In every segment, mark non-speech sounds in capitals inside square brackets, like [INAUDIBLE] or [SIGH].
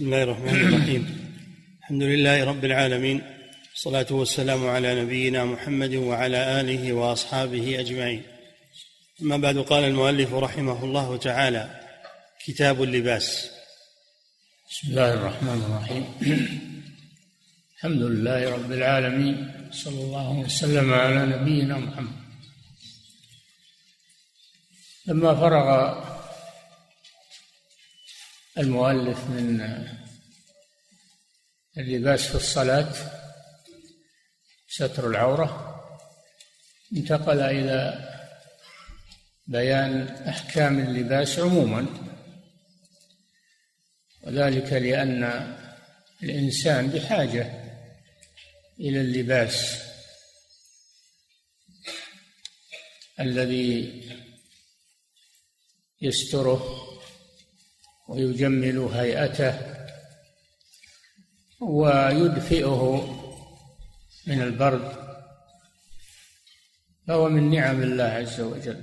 بسم الله الرحمن الرحيم الحمد لله رب العالمين والصلاة والسلام على نبينا محمد وعلى آله وأصحابه أجمعين أما بعد قال المؤلف رحمه الله تعالى كتاب اللباس بسم الله الرحمن الرحيم الحمد لله رب العالمين صلى الله وسلم على نبينا محمد لما فرغ المؤلف من اللباس في الصلاة ستر العورة انتقل إلى بيان أحكام اللباس عموما. وذلك لأن الإنسان بحاجة إلى اللباس الذي يستره ويجمل هيئته ويدفئه من البرد فهو من نعم الله عز وجل.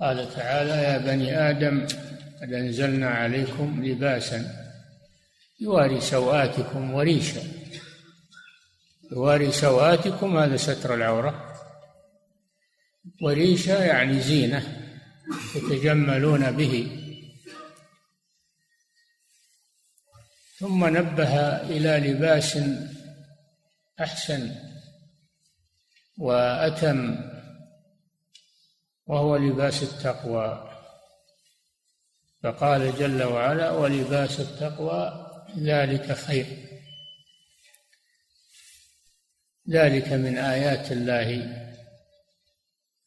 قال تعالى يا بني آدم قد أنزلنا عليكم لباسا يواري سوآتكم وريشا. يواري سوآتكم هذا ستر العورة. وريشا يعني زينة. يتجملون به. ثم نبه إلى لباس أحسن وأتم وهو لباس التقوى. فقال جل وعلا ولباس التقوى ذلك خير. ذلك من آيات الله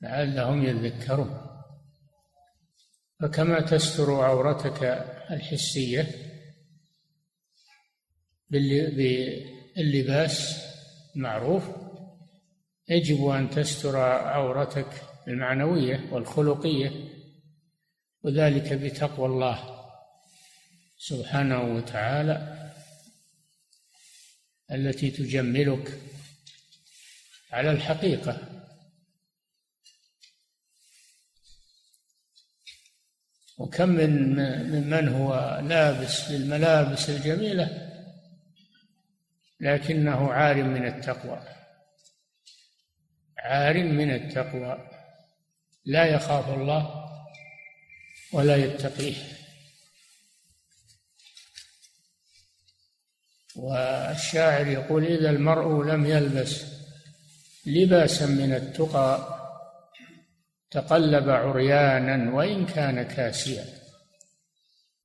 لعلهم يذكرون. فكما تستر عورتك الحسية باللباس المعروف يجب أن تستر عورتك المعنوية والخلقية وذلك بتقوى الله سبحانه وتعالى التي تجملك على الحقيقة. وكم من ممن هو لابس للملابس الجميلة لكنه عار من التقوى. عار من التقوى. لا يخاف الله ولا يتقيه. والشاعر يقول إذا المرء لم يلبس لباسا من التقى تقلب عريانا وإن كان كاسيا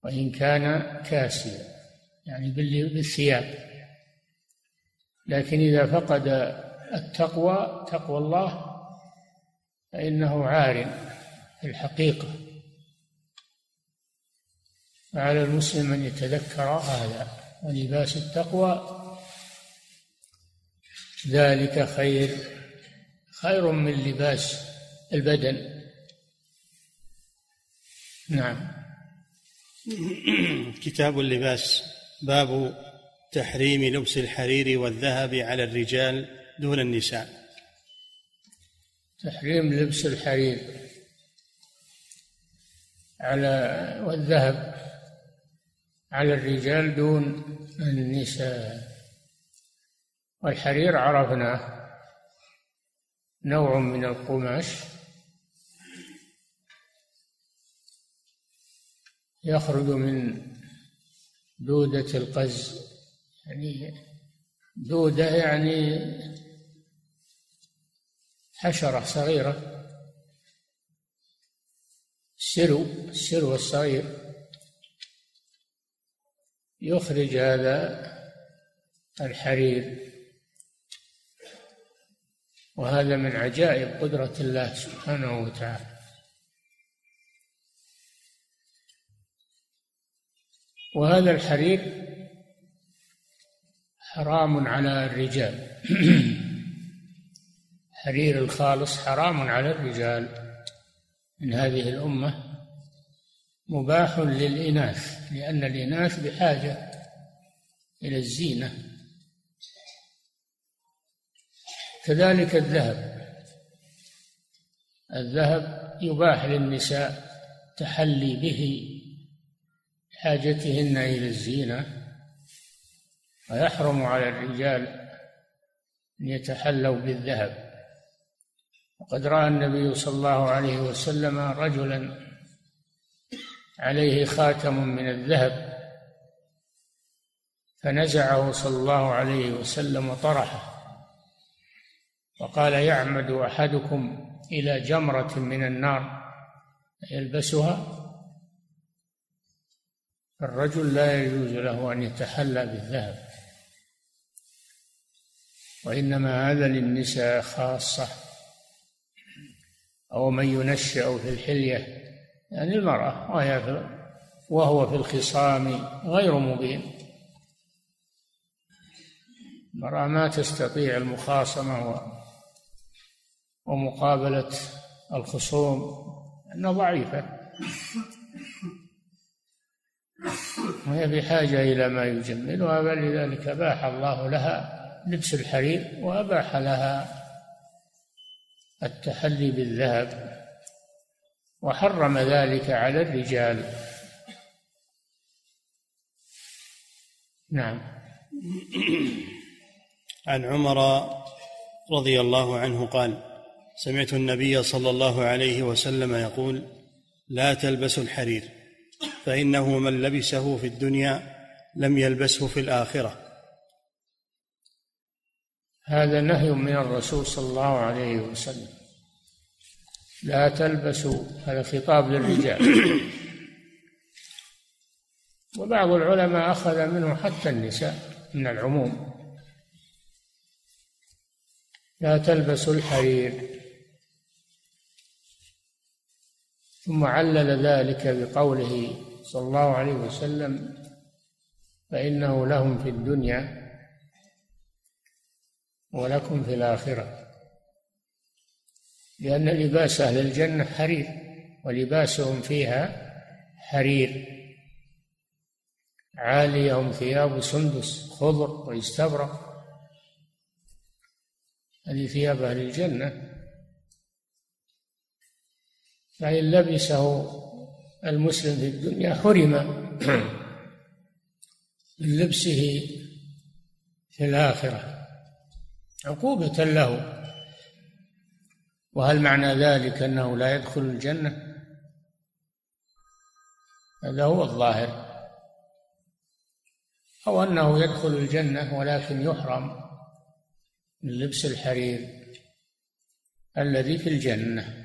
وإن كان كاسيا يعني بالثياب. لكن إذا فقد التقوى تقوى الله فإنه عار في الحقيقة. فعلى المسلم أن يتذكر هذا ولباس التقوى ذلك خير خير من لباس البدن. نعم. [CLEARS THROAT] كتاب اللباس باب تحريم لبس الحرير والذهب على الرجال دون النساء. تحريم لبس الحرير على والذهب على الرجال دون النساء. والحرير عرفناه نوع من القماش. يخرج من دودة القز يعني دودة يعني حشرة صغيرة. السرو السرو الصغير. يخرج هذا الحرير. وهذا من عجائب قدرة الله سبحانه وتعالى. وهذا الحرير حرام على الرجال. [CLEARS THROAT] حرير الخالص حرام على الرجال. من هذه الأمة مباح للإناث لأن الإناث بحاجة إلى الزينة. كذلك الذهب. الذهب يباح للنساء تحلي به حاجتهن إلى الزينة ويحرم على الرجال أن يتحلوا بالذهب. وقد رأى النبي صلى الله عليه وسلم رجلا عليه خاتم من الذهب فنزعه صلى الله عليه وسلم وطرحه وقال يعمد أحدكم إلى جمرة من النار يلبسها؟ الرجل لا يجوز له أن يتحلى بالذهب وإنما هذا للنساء خاصة أو من ينشا في الحلية يعني المرأة وهي وهو في الخصام غير مبين. المرأة ما تستطيع المخاصمة ومقابلة الخصوم أنها ضعيفة. وهي بحاجة إلى ما يجملها فلذلك أباح الله لها لبس الحرير وأباح لها التحلي بالذهب وحرم ذلك على الرجال. نعم. عن عمر رضي الله عنه قال سمعت النبي صلى الله عليه وسلم يقول لا تلبسوا الحرير. فإنه من لبسه في الدنيا لم يلبسه في الآخرة. هذا نهي من الرسول صلى الله عليه وسلم. لا تلبسوا هذا خطاب للرجال. وبعض العلماء أخذ منه حتى النساء من العموم. لا تلبسوا الحرير. ثم علل ذلك بقوله صلى الله عليه وسلم فإنه لهم في الدنيا ولكم في الآخرة. لأن لباس أهل الجنة حرير ولباسهم فيها حرير. عاليهم ثياب سندس خضر واستبرق. هذه ثياب أهل الجنة. فإن لبسه المسلم في الدنيا حرم [CLEARS THROAT] من لبسه في الآخرة عقوبة له. وهل معنى ذلك أنه لا يدخل الجنة؟ هذا هو الظاهر. أو أنه يدخل الجنة ولكن يحرم من لبس الحرير الذي في الجنة.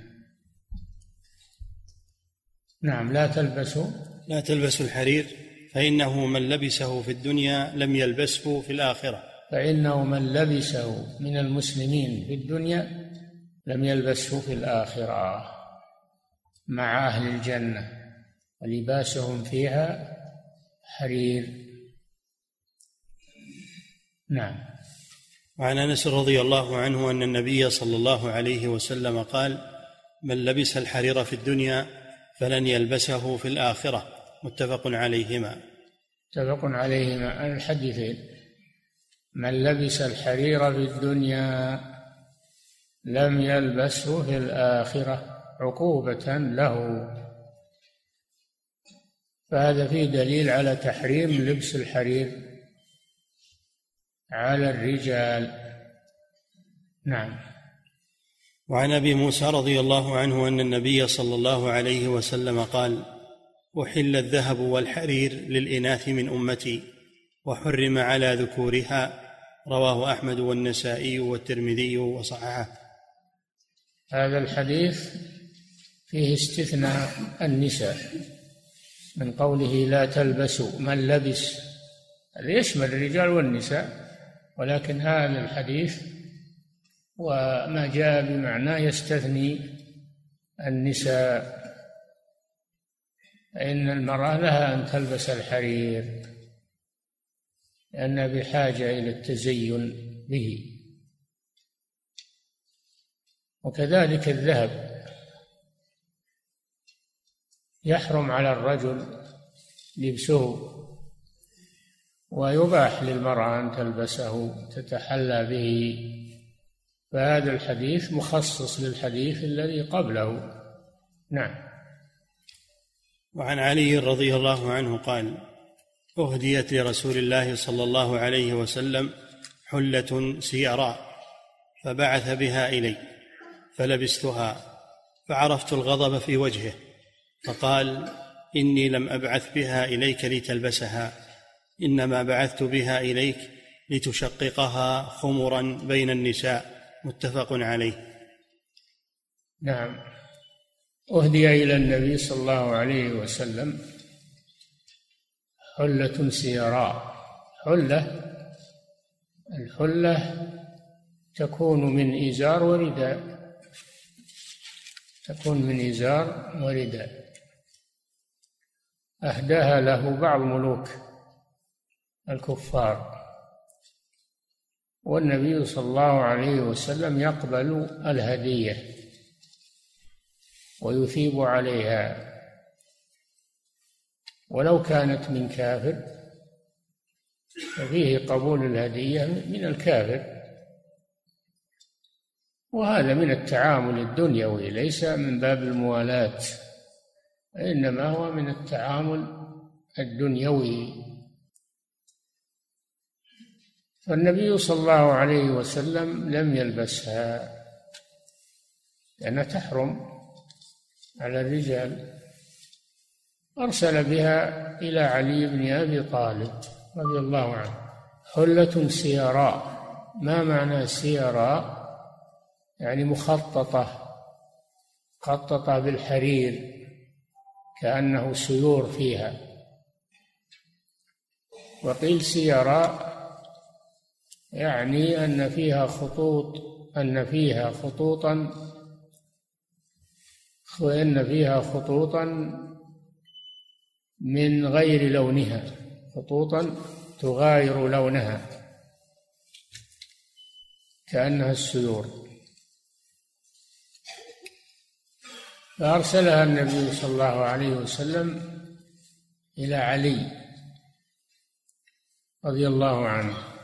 نعم لا تلبسوا. لا تلبسوا الحرير فإنه من لبسه في الدنيا لم يلبسه في الآخرة. فإنه من لبسه من المسلمين في الدنيا لم يلبسه في الآخرة. مع أهل الجنة ولباسهم فيها حرير. نعم. وعن أنس رضي الله عنه أن النبي صلى الله عليه وسلم قال من لبس الحرير في الدنيا فلن يلبسه في الآخرة. متفق عليهما. متفق عليهما. الحديثين. من لبس الحرير في الدنيا لم يلبسه في الآخرة عقوبة له. فهذا فيه دليل على تحريم لبس الحرير على الرجال. نعم. وعن أبي موسى رضي الله عنه أن النبي صلى الله عليه وسلم قال أحل الذهب والحرير للإناث من أمتي وحرم على ذكورها. رواه أحمد والنسائي والترمذي وصححه. هذا الحديث فيه استثناء النساء من قوله لا تلبسوا من لبس. هذا يشمل الرجال والنساء ولكن هذا الحديث وما جاء بمعناه يستثني النساء. فإن المرأة لها أن تلبس الحرير لأنها بحاجة إلى التزين به. وكذلك الذهب. يحرم على الرجل لبسه ويباح للمرأة أن تلبسه تتحلى به. فهذا الحديث مخصص للحديث الذي قبله. نعم. وعن علي رضي الله عنه قال أهديت لرسول الله صلى الله عليه وسلم حلة سيراء فبعث بها إلي فلبستها فعرفت الغضب في وجهه فقال إني لم أبعث بها إليك لتلبسها إنما بعثت بها إليك لتشققها خمرا بين النساء. متفق عليه. نعم. أهدي إلى النبي صلى الله عليه وسلم حلة سيراء. حلة الحلة تكون من إزار ورداء. تكون من إزار ورداء. أهداها له بعض ملوك الكفار. والنبي صلى الله عليه وسلم يقبل الهدية ويثيب عليها. ولو كانت من كافر ففيه قبول الهدية من الكافر. وهذا من التعامل الدنيوي ليس من باب الموالاة انما هو من التعامل الدنيوي. فالنبي صلى الله عليه وسلم لم يلبسها لأنها تحرم على الرجال. أرسل بها إلى علي بن أبي طالب رضي الله عنه. حلة سيراء. ما معنى سيراء؟ يعني مخططة مخططة بالحرير كأنه سيور فيها. وقيل سيراء يعني أن فيها خطوط أن فيها خطوطا وأن فيها خطوطا من غير لونها خطوطا تغاير لونها كأنها السيور. فأرسلها النبي صلى الله عليه وسلم إلى علي رضي الله عنه.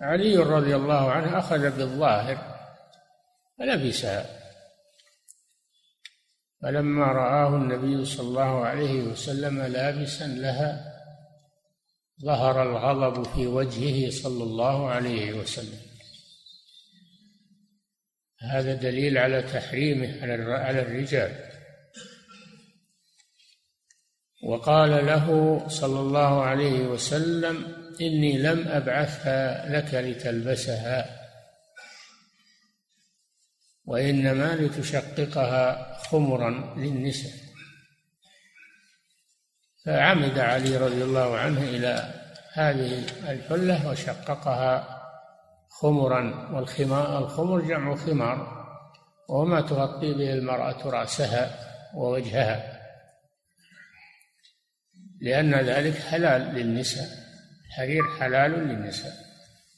علي رضي الله عنه أخذ بالظاهر فلبسها فلما رآه النبي صلى الله عليه وسلم لابسا لها ظهر الغضب في وجهه صلى الله عليه وسلم. هذا دليل على تحريمه على الرجال. وقال له صلى الله عليه وسلم إني لم أبعثها لك لتلبسها وإنما لتشققها خمرا للنساء. فعمد علي رضي الله عنه إلى هذه الحلة وشققها خمرا والخمار الخمر جمع خمار وهو ما تغطي به المرأة رأسها ووجهها لأن ذلك حلال للنساء. الحرير حلال للنساء.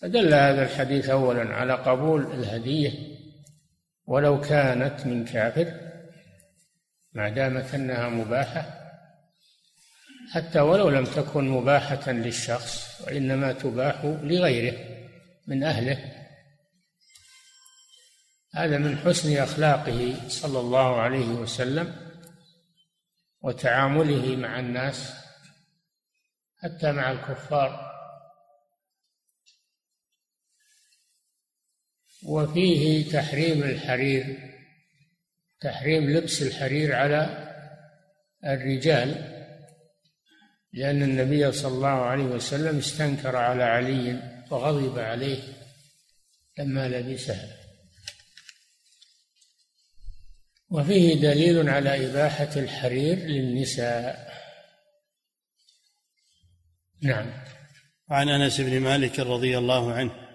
فدل هذا الحديث اولا على قبول الهدية ولو كانت من كافر ما دامت أنها مباحة. حتى ولو لم تكن مباحة للشخص وإنما تباح لغيره من أهله. هذا من حسن أخلاقه صلى الله عليه وسلم وتعامله مع الناس حتى مع الكفار. وفيه تحريم الحرير تحريم لبس الحرير على الرجال لأن النبي صلى الله عليه وسلم استنكر على علي وغضب عليه لما لبسها. وفيه دليل على إباحة الحرير للنساء. نعم. وعن أنس بن مالك رضي الله عنه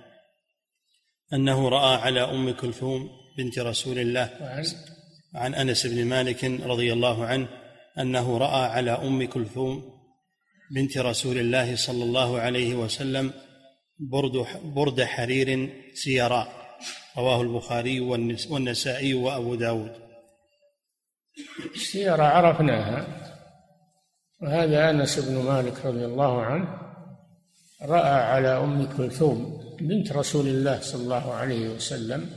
أنه رأى على أم كلثوم بنت رسول الله عن أنس بن مالك رضي الله عنه أنه رأى على أم كلثوم بنت رسول الله صلى الله عليه وسلم برد برد حرير سيراء رواه البخاري والنسائي وأبو داود. السيرة عرفناها وهذا أنس بن مالك رضي الله عنه رأى على أم كلثوم بنت رسول الله صلى الله عليه وسلم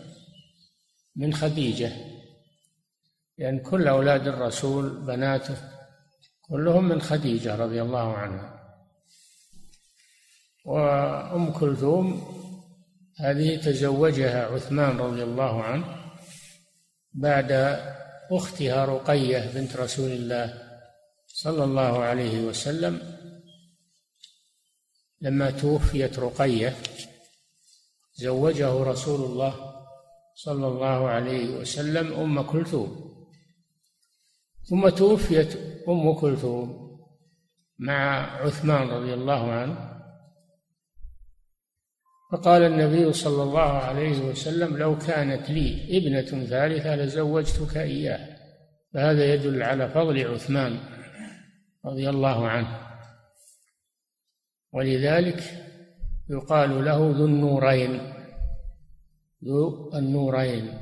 من خديجة. لأن كل أولاد الرسول بناته كلهم من خديجة رضي الله عنها. وأم كلثوم هذه تزوجها عثمان رضي الله عنه بعد أختها رقية بنت رسول الله صلى الله عليه وسلم لما توفيت رقية. زوجه رسول الله صلى الله عليه وسلم أم كلثوم. ثم توفيت أم كلثوم مع عثمان رضي الله عنه. فقال النبي صلى الله عليه وسلم لو كانت لي ابنة ثالثة لزوجتك إياها فهذا يدل على فضل عثمان رضي الله عنه. ولذلك يقال له ذو النورين. ذو النورين.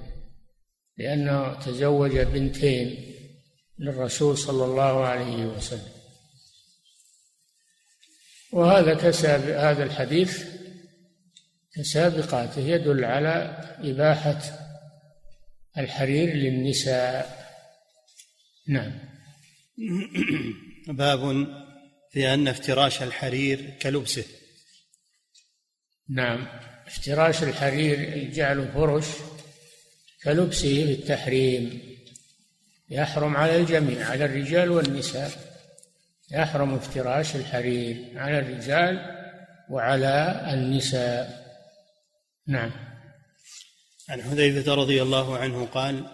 لأنه تزوج بنتين للرسول صلى الله عليه وسلم. وهذا كسب هذا الحديث كسابقاته يدل على إباحة الحرير للنساء. نعم. باب في أن افتراش الحرير كلبسه. نعم. افتراش الحرير جعله فرش كلبسه بالتحريم. يحرم على الجميع على الرجال والنساء. يحرم افتراش الحرير على الرجال وعلى النساء. نعم. عن حذيفة رضي الله عنه قال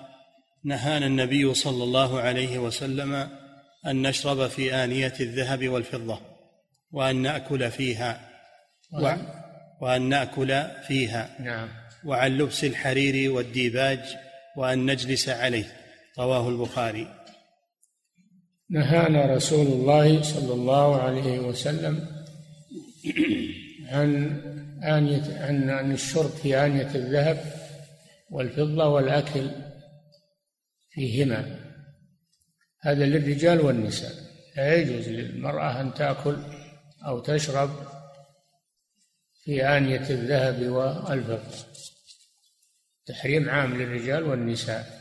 نهانا النبي صلى الله عليه وسلم أن نشرب في آنية الذهب والفضة وأن نأكل فيها. و... وأن نأكل فيها نعم. وعن لبس الحرير والديباج وأن نجلس عليه. رواه البخاري. نهانا رسول الله صلى الله عليه وسلم عن آنية عن عن الشرب في آنية الذهب والفضة والأكل فيهما. هذا للرجال والنساء. لا يجوز للمرأة أن تأكل أو تشرب في آنية الذهب والفضة. تحريم عام للرجال والنساء.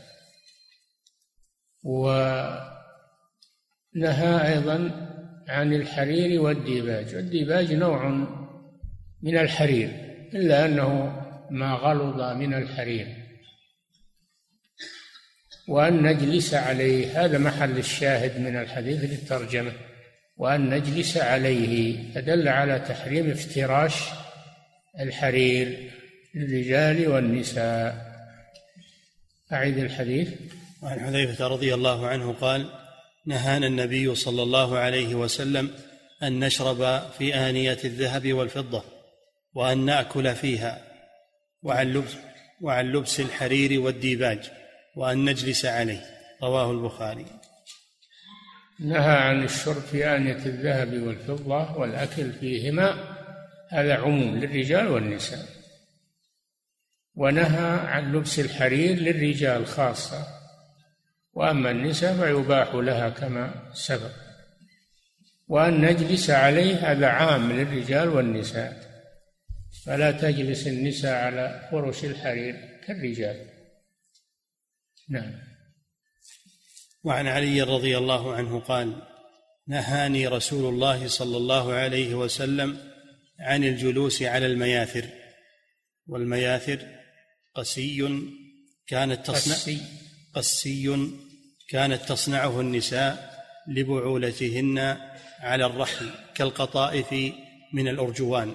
ونهى أيضا عن الحرير والديباج. والديباج نوع من الحرير إلا أنه ما غلظ من الحرير. وأن نجلس عليه هذا محل الشاهد من الحديث للترجمة. وأن نجلس عليه فدل على تحريم افتراش الحرير للرجال والنساء. أعيد الحديث. وعن حذيفة رضي الله عنه قال نهانا النبي صلى الله عليه وسلم أن نشرب في آنية الذهب والفضة وأن نأكل فيها وعن لبس وعن لبس الحرير والديباج وأن نجلس عليه. رواه البخاري. نهى عن الشرب في آنية الذهب والفضة والأكل فيهما هذا عموم للرجال والنساء. ونهى عن لبس الحرير للرجال خاصة. وأما النساء فيباح لها كما سبق. وأن نجلس عليه هذا عام للرجال والنساء. فلا تجلس النساء على فرش الحرير كالرجال. نعم. وعن علي رضي الله عنه قال نهاني رسول الله صلى الله عليه وسلم عن الجلوس على المياثر والمياثر قسي كانت تصنع قسي, قسي كانت تصنعه النساء لبعولتهن على الرحل كالقطائف من الأرجوان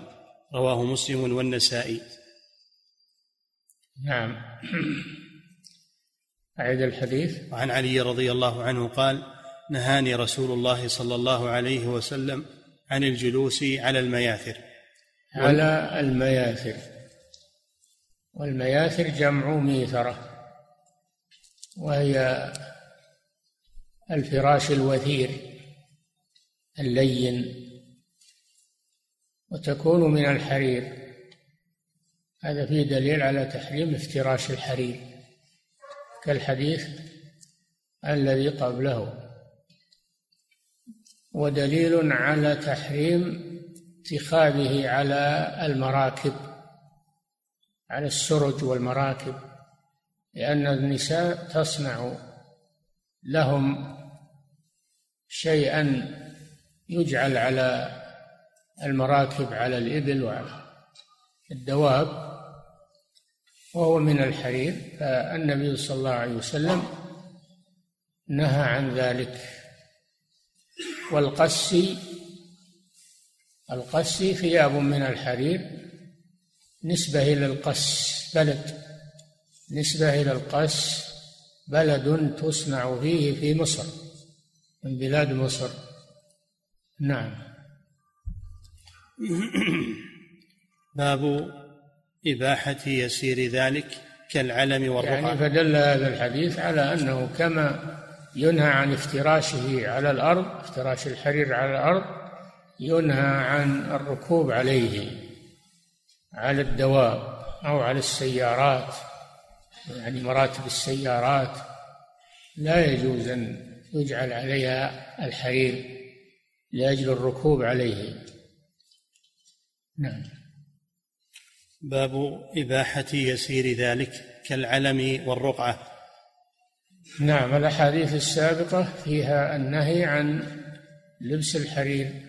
رواه مسلم والنسائي. نعم. أعد الحديث. وعن علي رضي الله عنه قال نهاني رسول الله صلى الله عليه وسلم عن الجلوس على المياثر. على المياثر. والمياثر جمع ميثرة وهي الفراش الوثير اللين وتكون من الحرير. هذا فيه دليل على تحريم افتراش الحرير كالحديث الذي قبله. ودليل على تحريم اتخاذه على المراكب على السرج والمراكب لأن النساء تصنع لهم شيئا يجعل على المراكب على الإبل وعلى الدواب وهو من الحرير. فالنبي صلى الله عليه وسلم نهى عن ذلك. والقسي القسي ثياب من الحرير. نسبة إلى القس بلد. نسبة إلى القس بلد تصنع فيه في مصر من بلاد مصر. نعم. [COUGHS] باب إباحة يسير ذلك كالعلم والرقعة يعني فدل هذا الحديث على أنه كما ينهى عن افتراشه على الأرض افتراش الحرير على الأرض ينهى عن الركوب عليه على الدواب أو على السيارات يعني مراتب السيارات. لا يجوز أن يجعل عليها الحرير لأجل الركوب عليه. نعم. باب إباحة يسير ذلك كالعلم والرقعة. نعم الأحاديث السابقة فيها النهي عن لبس الحرير.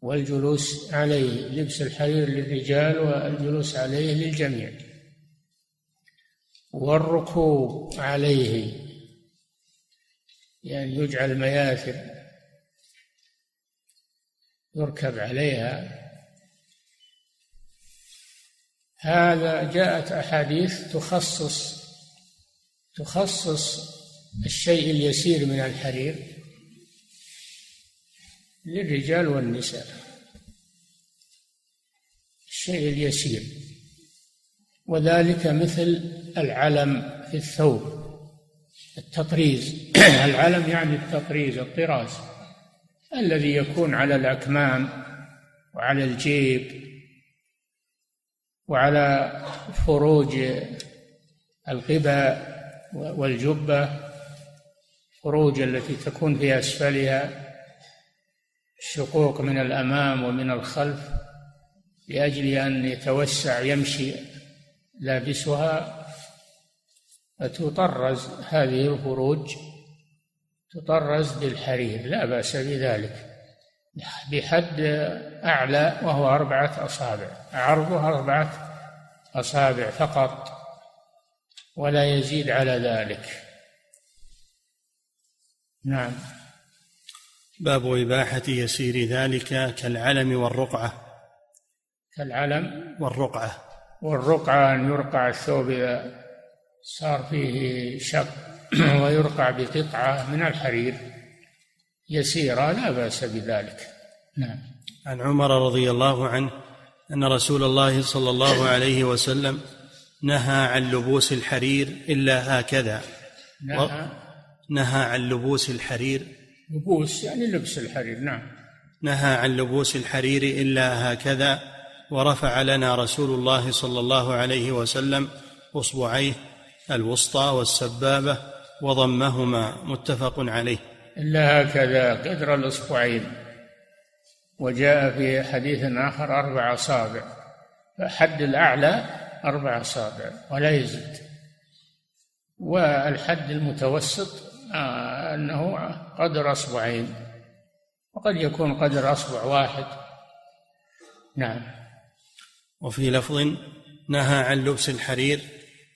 والجلوس عليه لبس الحرير للرجال والجلوس عليه للجميع. والركوب عليه يعني يجعل مياثر يركب عليها. هذا جاءت أحاديث تخصص تخصص الشيء اليسير من الحرير. للرجال والنساء. الشيء اليسير. وذلك مثل العلم في الثوب التطريز. [CLEARS THROAT] العلم يعني التطريز الطراز الذي يكون على الأكمام وعلى الجيب وعلى فروج القباء والجبة فروج التي تكون في أسفلها. الشقوق من الأمام ومن الخلف لأجل أن يتوسع يمشي لابسها فتطرز هذه الفروج تطرز بالحرير لا بأس بذلك بحد أعلى وهو أربعة أصابع عرضه أربعة أصابع فقط ولا يزيد على ذلك. نعم. باب إباحة يسير ذلك كالعلم والرقعة. كالعلم والرقعة. والرقعة أن يرقع الثوب إذا صار فيه شق [CLEARS THROAT] ويرقع بقطعة من الحرير. يسيرة لا بأس بذلك. نعم. عن عمر رضي الله عنه أن رسول الله صلى الله عليه وسلم نهى عن لبوس الحرير إلا هكذا. نهى. نهى عن لبوس الحرير لبوس يعني لبس الحرير نعم. نهى عن لبوس الحرير إلا هكذا ورفع لنا رسول الله صلى الله عليه وسلم أصبعيه الوسطى والسبابة وضمهما متفق عليه. إلا هكذا قدر الأصبعين. وجاء في حديث آخر أربع أصابع. فحد الأعلى أربع أصابع ولا يزيد. والحد المتوسط آه أنه قدر أصبعين وقد يكون قدر أصبع واحد. نعم. وفي لفظ نهى عن لبس الحرير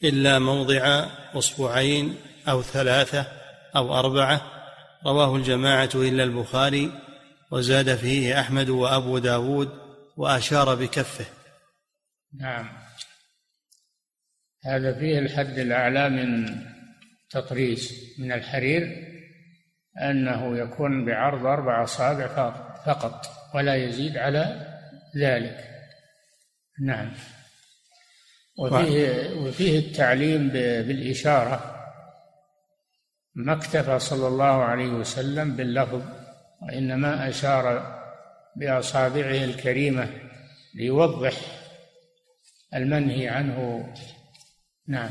إلا موضع أصبعين أو ثلاثة أو أربعة. رواه الجماعة إلا البخاري وزاد فيه أحمد وأبو داود وأشار بكفه. نعم. هذا فيه الحد الأعلى من تطريز من الحرير أنه يكون بعرض أربع أصابع فقط ولا يزيد على ذلك. نعم. وفيه وفيه التعليم بالإشارة. ما اكتفى صلى الله عليه وسلم باللفظ وإنما أشار بأصابعه الكريمة ليوضح المنهي عنه. نعم.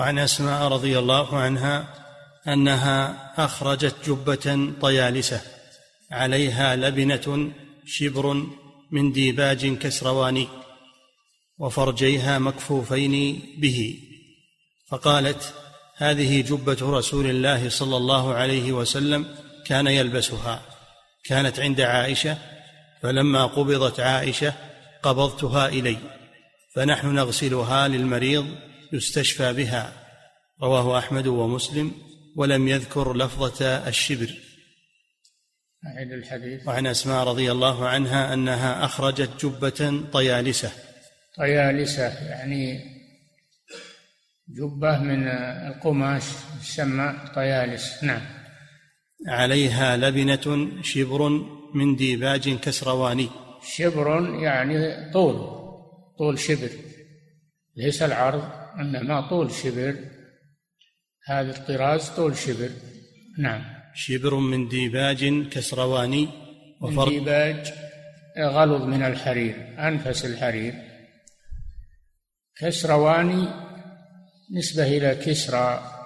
وعن أسماء رضي الله عنها أنها أخرجت جبة طيالسة عليها لبنة شبر من ديباج كسرواني وفرجيها مكفوفين به. فقالت هذه جبة رسول الله صلى الله عليه وسلم كان يلبسها كانت عند عائشة فلما قبضت عائشة قبضتها إلي فنحن نغسلها للمريض يستشفى بها. رواه أحمد ومسلم ولم يذكر لفظة الشبر. أعد الحديث. وعن أسماء رضي الله عنها أنها أخرجت جبة طيالسة. طيالسة يعني جبة من القماش يسمى طيالس. نعم. عليها لبنة شبر من ديباج كسرواني. شبر يعني طول طول شبر. ليس العرض. انما طول شبر. هذا الطراز طول شبر. نعم. شبر من ديباج كسرواني من ديباج غلظ من الحرير أنفس الحرير. كسرواني نسبة إلى كسرى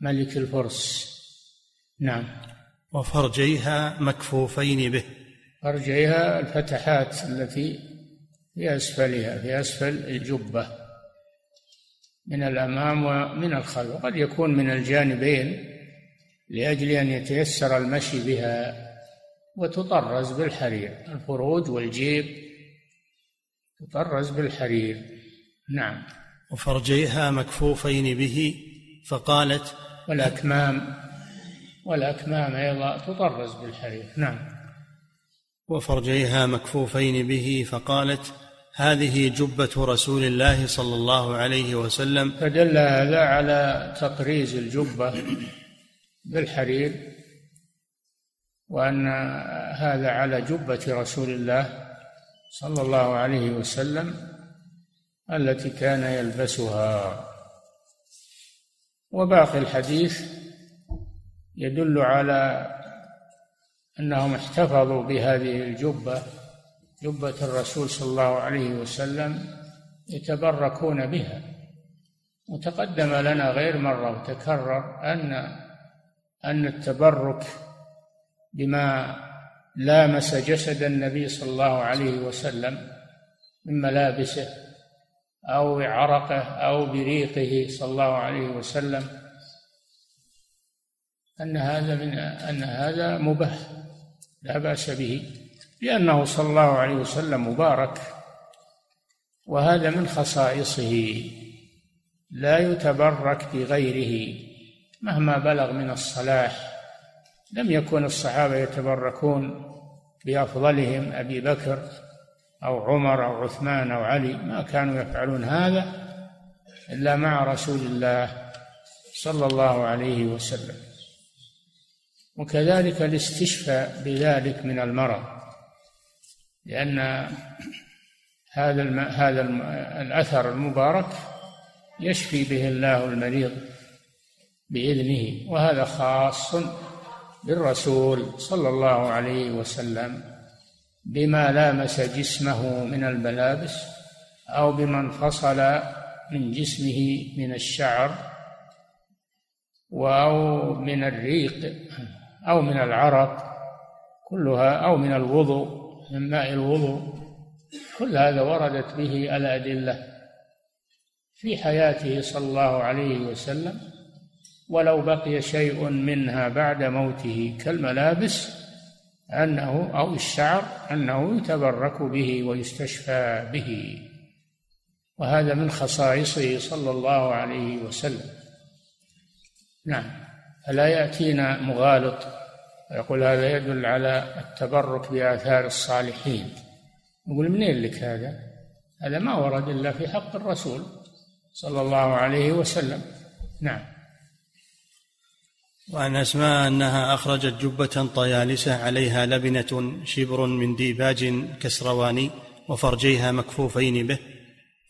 ملك الفرس. نعم. وفرجيها مكفوفين به. فرجيها الفتحات التي في أسفلها في أسفل الجبة. من الأمام ومن الخلف. وقد يكون من الجانبين لأجل أن يتيسر المشي بها وتطرز بالحرير. الفروج والجيب تطرز بالحرير. نعم. وفرجيها مكفوفين به فقالت والأكمام والأكمام أيضا تطرز بالحرير. نعم. وفرجيها مكفوفين به فقالت هذه جبة رسول الله صلى الله عليه وسلم. فدل هذا على تطريز الجبة بالحرير وأن هذا على جبة رسول الله صلى الله عليه وسلم التي كان يلبسها. وباقي الحديث يدل على أنهم احتفظوا بهذه الجبة جبة الرسول صلى الله عليه وسلم يتبركون بها. وتقدم لنا غير مرة وتكرر أن أن التبرك بما لامس جسد النبي صلى الله عليه وسلم من ملابسه أو عرقه أو بريقه صلى الله عليه وسلم أن هذا من أن هذا مباح لا بأس به. لأنه صلى الله عليه وسلم مبارك وهذا من خصائصه. لا يتبرك بغيره مهما بلغ من الصلاح. لم يكن الصحابة يتبركون بأفضلهم أبي بكر أو عمر أو عثمان أو علي ما كانوا يفعلون هذا إلا مع رسول الله صلى الله عليه وسلم. وكذلك الاستشفاء بذلك من المرض. لأن هذا الم... هذا الم... الأثر المبارك يشفي به الله المريض بإذنه وهذا خاص بالرسول صلى الله عليه وسلم بما لامس جسمه من الملابس أو بما انفصل من جسمه من الشعر أو من الريق أو من العرق كلها أو من الوضوء. من ماء الوضوء. كل هذا وردت به الأدلة في حياته صلى الله عليه وسلم. ولو بقي شيء منها بعد موته كالملابس أنه أو الشعر أنه يتبرك به ويستشفى به. وهذا من خصائصه صلى الله عليه وسلم. نعم. فلا يأتينا مغالط؟ ويقول هذا يدل على التبرك بآثار الصالحين. نقول منين لك هذا؟ هذا ما ورد إلا في حق الرسول صلى الله عليه وسلم. نعم. وعن أسماء أنها أخرجت جبة طيالسة عليها لبنة شبر من ديباج كسرواني وفرجيها مكفوفين به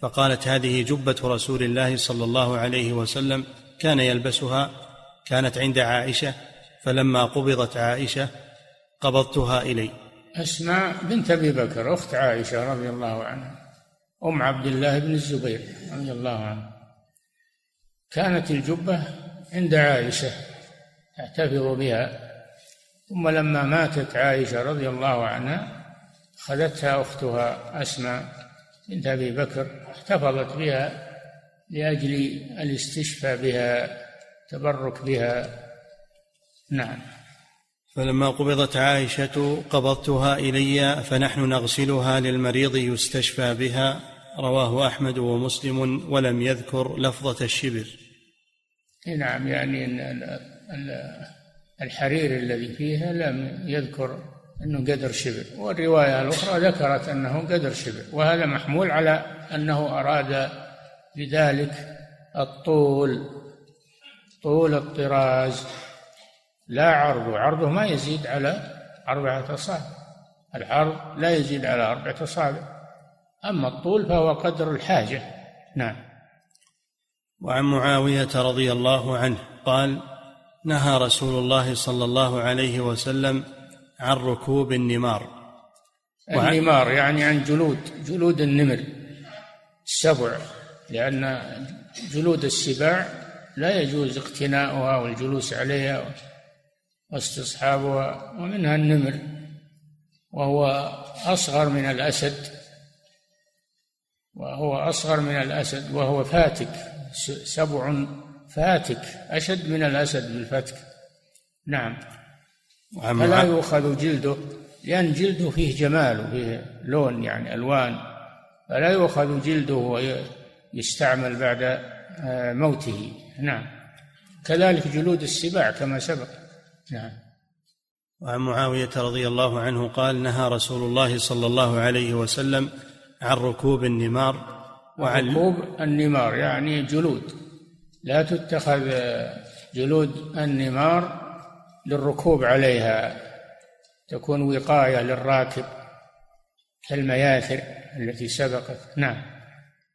فقالت هذه جبة رسول الله صلى الله عليه وسلم كان يلبسها كانت عند عائشة فلما قبضت عائشة قبضتها إلي. أسماء بنت أبي بكر أخت عائشة رضي الله عنها أم عبد الله بن الزبير رضي الله عنه. كانت الجبة عند عائشة تحتفظ بها ثم لما ماتت عائشة رضي الله عنها أخذتها أختها أسماء بنت أبي بكر احتفظت بها لأجل الاستشفاء بها تبرك بها نعم. فلما قبضت عائشة قبضتها إلي فنحن نغسلها للمريض يستشفى بها. رواه أحمد ومسلم ولم يذكر لفظة الشبر. نعم يعني الحرير الذي فيها لم يذكر أنه قدر شبر. والرواية الأخرى ذكرت أنه قدر شبر وهذا محمول على أنه أراد بذلك الطول طول الطراز. لا عرضه عرضه ما يزيد على أربعة أصابع. العرض لا يزيد على أربعة أصابع. أما الطول فهو قدر الحاجة. نعم. وعن معاوية رضي الله عنه قال نهى رسول الله صلى الله عليه وسلم عن ركوب النمار. النمار يعني عن جلود جلود النمر. السبع لأن جلود السباع لا يجوز اقتناؤها والجلوس عليها. واستصحابها ومنها النمر وهو أصغر من الأسد وهو أصغر من الأسد وهو فاتك سبع فاتك أشد من الأسد بالفتك نعم. فلا يؤخذ جلده لأن جلده فيه جمال وفيه لون يعني ألوان. فلا يؤخذ جلده ويستعمل بعد آه، موته. نعم. كذلك جلود السباع كما سبق. نعم. وعن معاوية رضي الله عنه قال نهى رسول الله صلى الله عليه وسلم عن ركوب النمار وعن ركوب النمار يعني جلود. لا تتخذ جلود النمار للركوب عليها. تكون وقاية للراكب كالمياثر التي سبقت. نعم.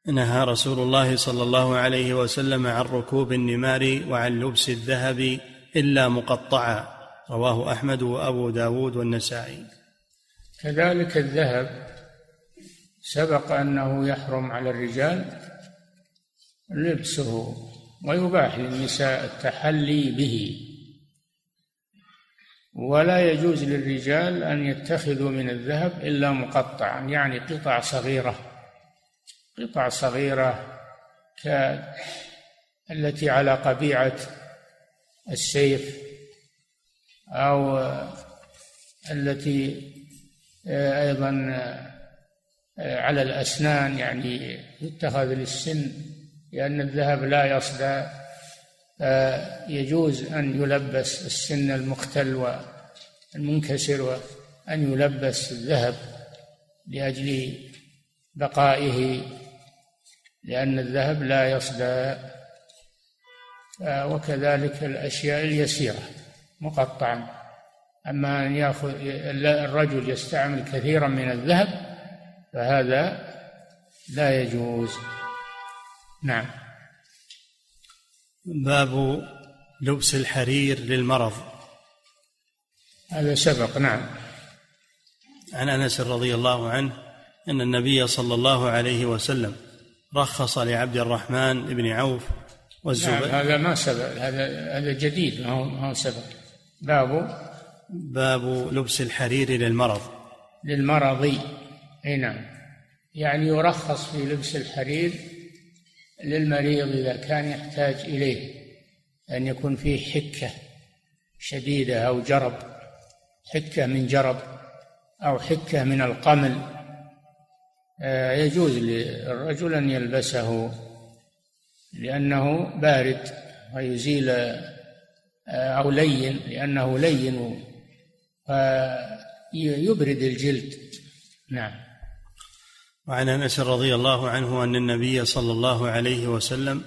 نهى رسول الله صلى الله عليه وسلم عن ركوب النمار وعن لبس الذهب إلا مقطعا رواه أحمد وأبو داود والنسائي. كذلك الذهب. سبق أنه يحرم على الرجال لبسه ويباح للنساء التحلي به. ولا يجوز للرجال أن يتخذوا من الذهب إلا مقطعا يعني قطع صغيرة. قطع صغيرة التي على قبيعة السيف أو التي أيضا على الأسنان يعني يتخذ للسن لأن الذهب لا يصدى يجوز أن يلبس السن المختل والمنكسر وأن يلبس الذهب لأجل بقائه لأن الذهب لا يصدى. وكذلك الأشياء اليسيرة مقطعا. أما أن يأخذ الرجل يستعمل كثيرا من الذهب فهذا لا يجوز. نعم. باب لبس الحرير للمرض. هذا سبق. نعم. عن أنس رضي الله عنه أن النبي صلى الله عليه وسلم رخص لعبد الرحمن بن عوف والزبير نعم هذا ما سبق. هذا هذا جديد ما هو ما هو سبق. باب باب لبس الحرير للمرض. للمرض. أي نعم. يعني يرخص في لبس الحرير للمريض إذا كان يحتاج إليه أن يكون فيه حكة شديدة أو جرب حكة من جرب أو حكة من القمل. آه، يجوز للرجل أن يلبسه. لأنه بارد ويزيل أو لين لأنه لين فيبرد الجلد. نعم. وعن أنس رضي الله عنه أن النبي صلى الله عليه وسلم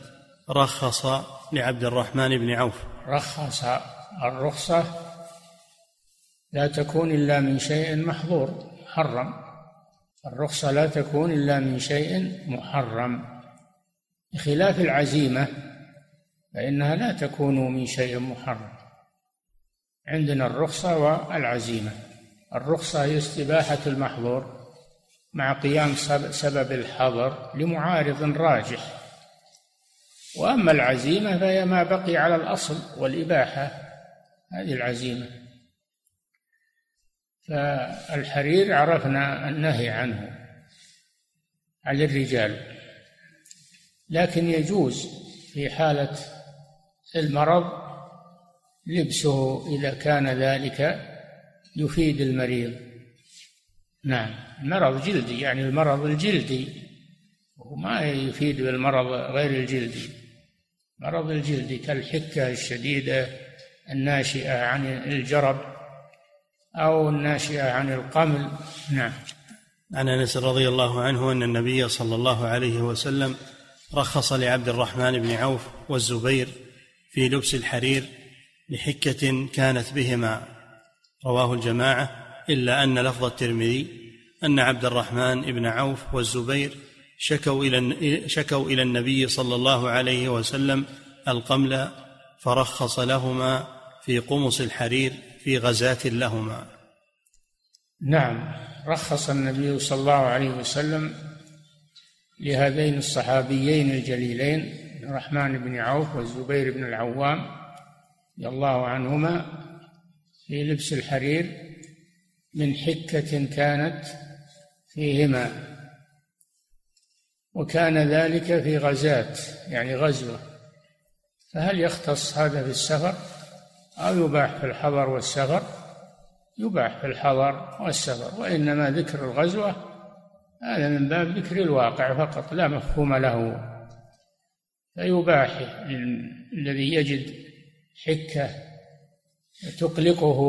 رخص لعبد الرحمن بن عوف. رخص الرخصة لا تكون إلا من شيء محظور محرم. الرخصة لا تكون إلا من شيء محرم. بخلاف العزيمة فإنها لا تكون من شيء محرم. عندنا الرخصة والعزيمة. الرخصة هي استباحة المحظور مع قيام سبب الحظر لمعارض راجح. وأما العزيمة فهي ما بقي على الأصل والإباحة. هذه العزيمة. فالحرير عرفنا النهي عنه. على الرجال. لكن يجوز في حالة المرض لبسه إذا كان ذلك يفيد المريض. نعم. المرض جلدي يعني المرض الجلدي. وما يفيد بالمرض غير الجلدي. مرض الجلدي كالحكة الشديدة الناشئة عن الجرب أو الناشئة عن القمل. نعم. عن أنس رضي الله عنه أن النبي صلى الله عليه وسلم رخص لعبد الرحمن بن عوف والزبير في لبس الحرير لحكة كانت بهما. رواه الجماعة إلا أن لفظ الترمذي أن عبد الرحمن بن عوف والزبير شكوا إلى شكوا إلى النبي صلى الله عليه وسلم القمل فرخص لهما في قمص الحرير في غزاة لهما. نعم رخص النبي صلى الله عليه وسلم لهذين الصحابيين الجليلين الرحمن بن عوف والزبير بن العوام رضي الله عنهما في لبس الحرير من حكة كانت فيهما. وكان ذلك في غزاة يعني غزوة. فهل يختص هذا في السفر؟ أو يباح في الحضر والسفر؟ يباح في الحضر والسفر وإنما ذكر الغزوة هذا من باب ذكر الواقع فقط لا مفهوم له. فيباح الذي يجد حكة تقلقه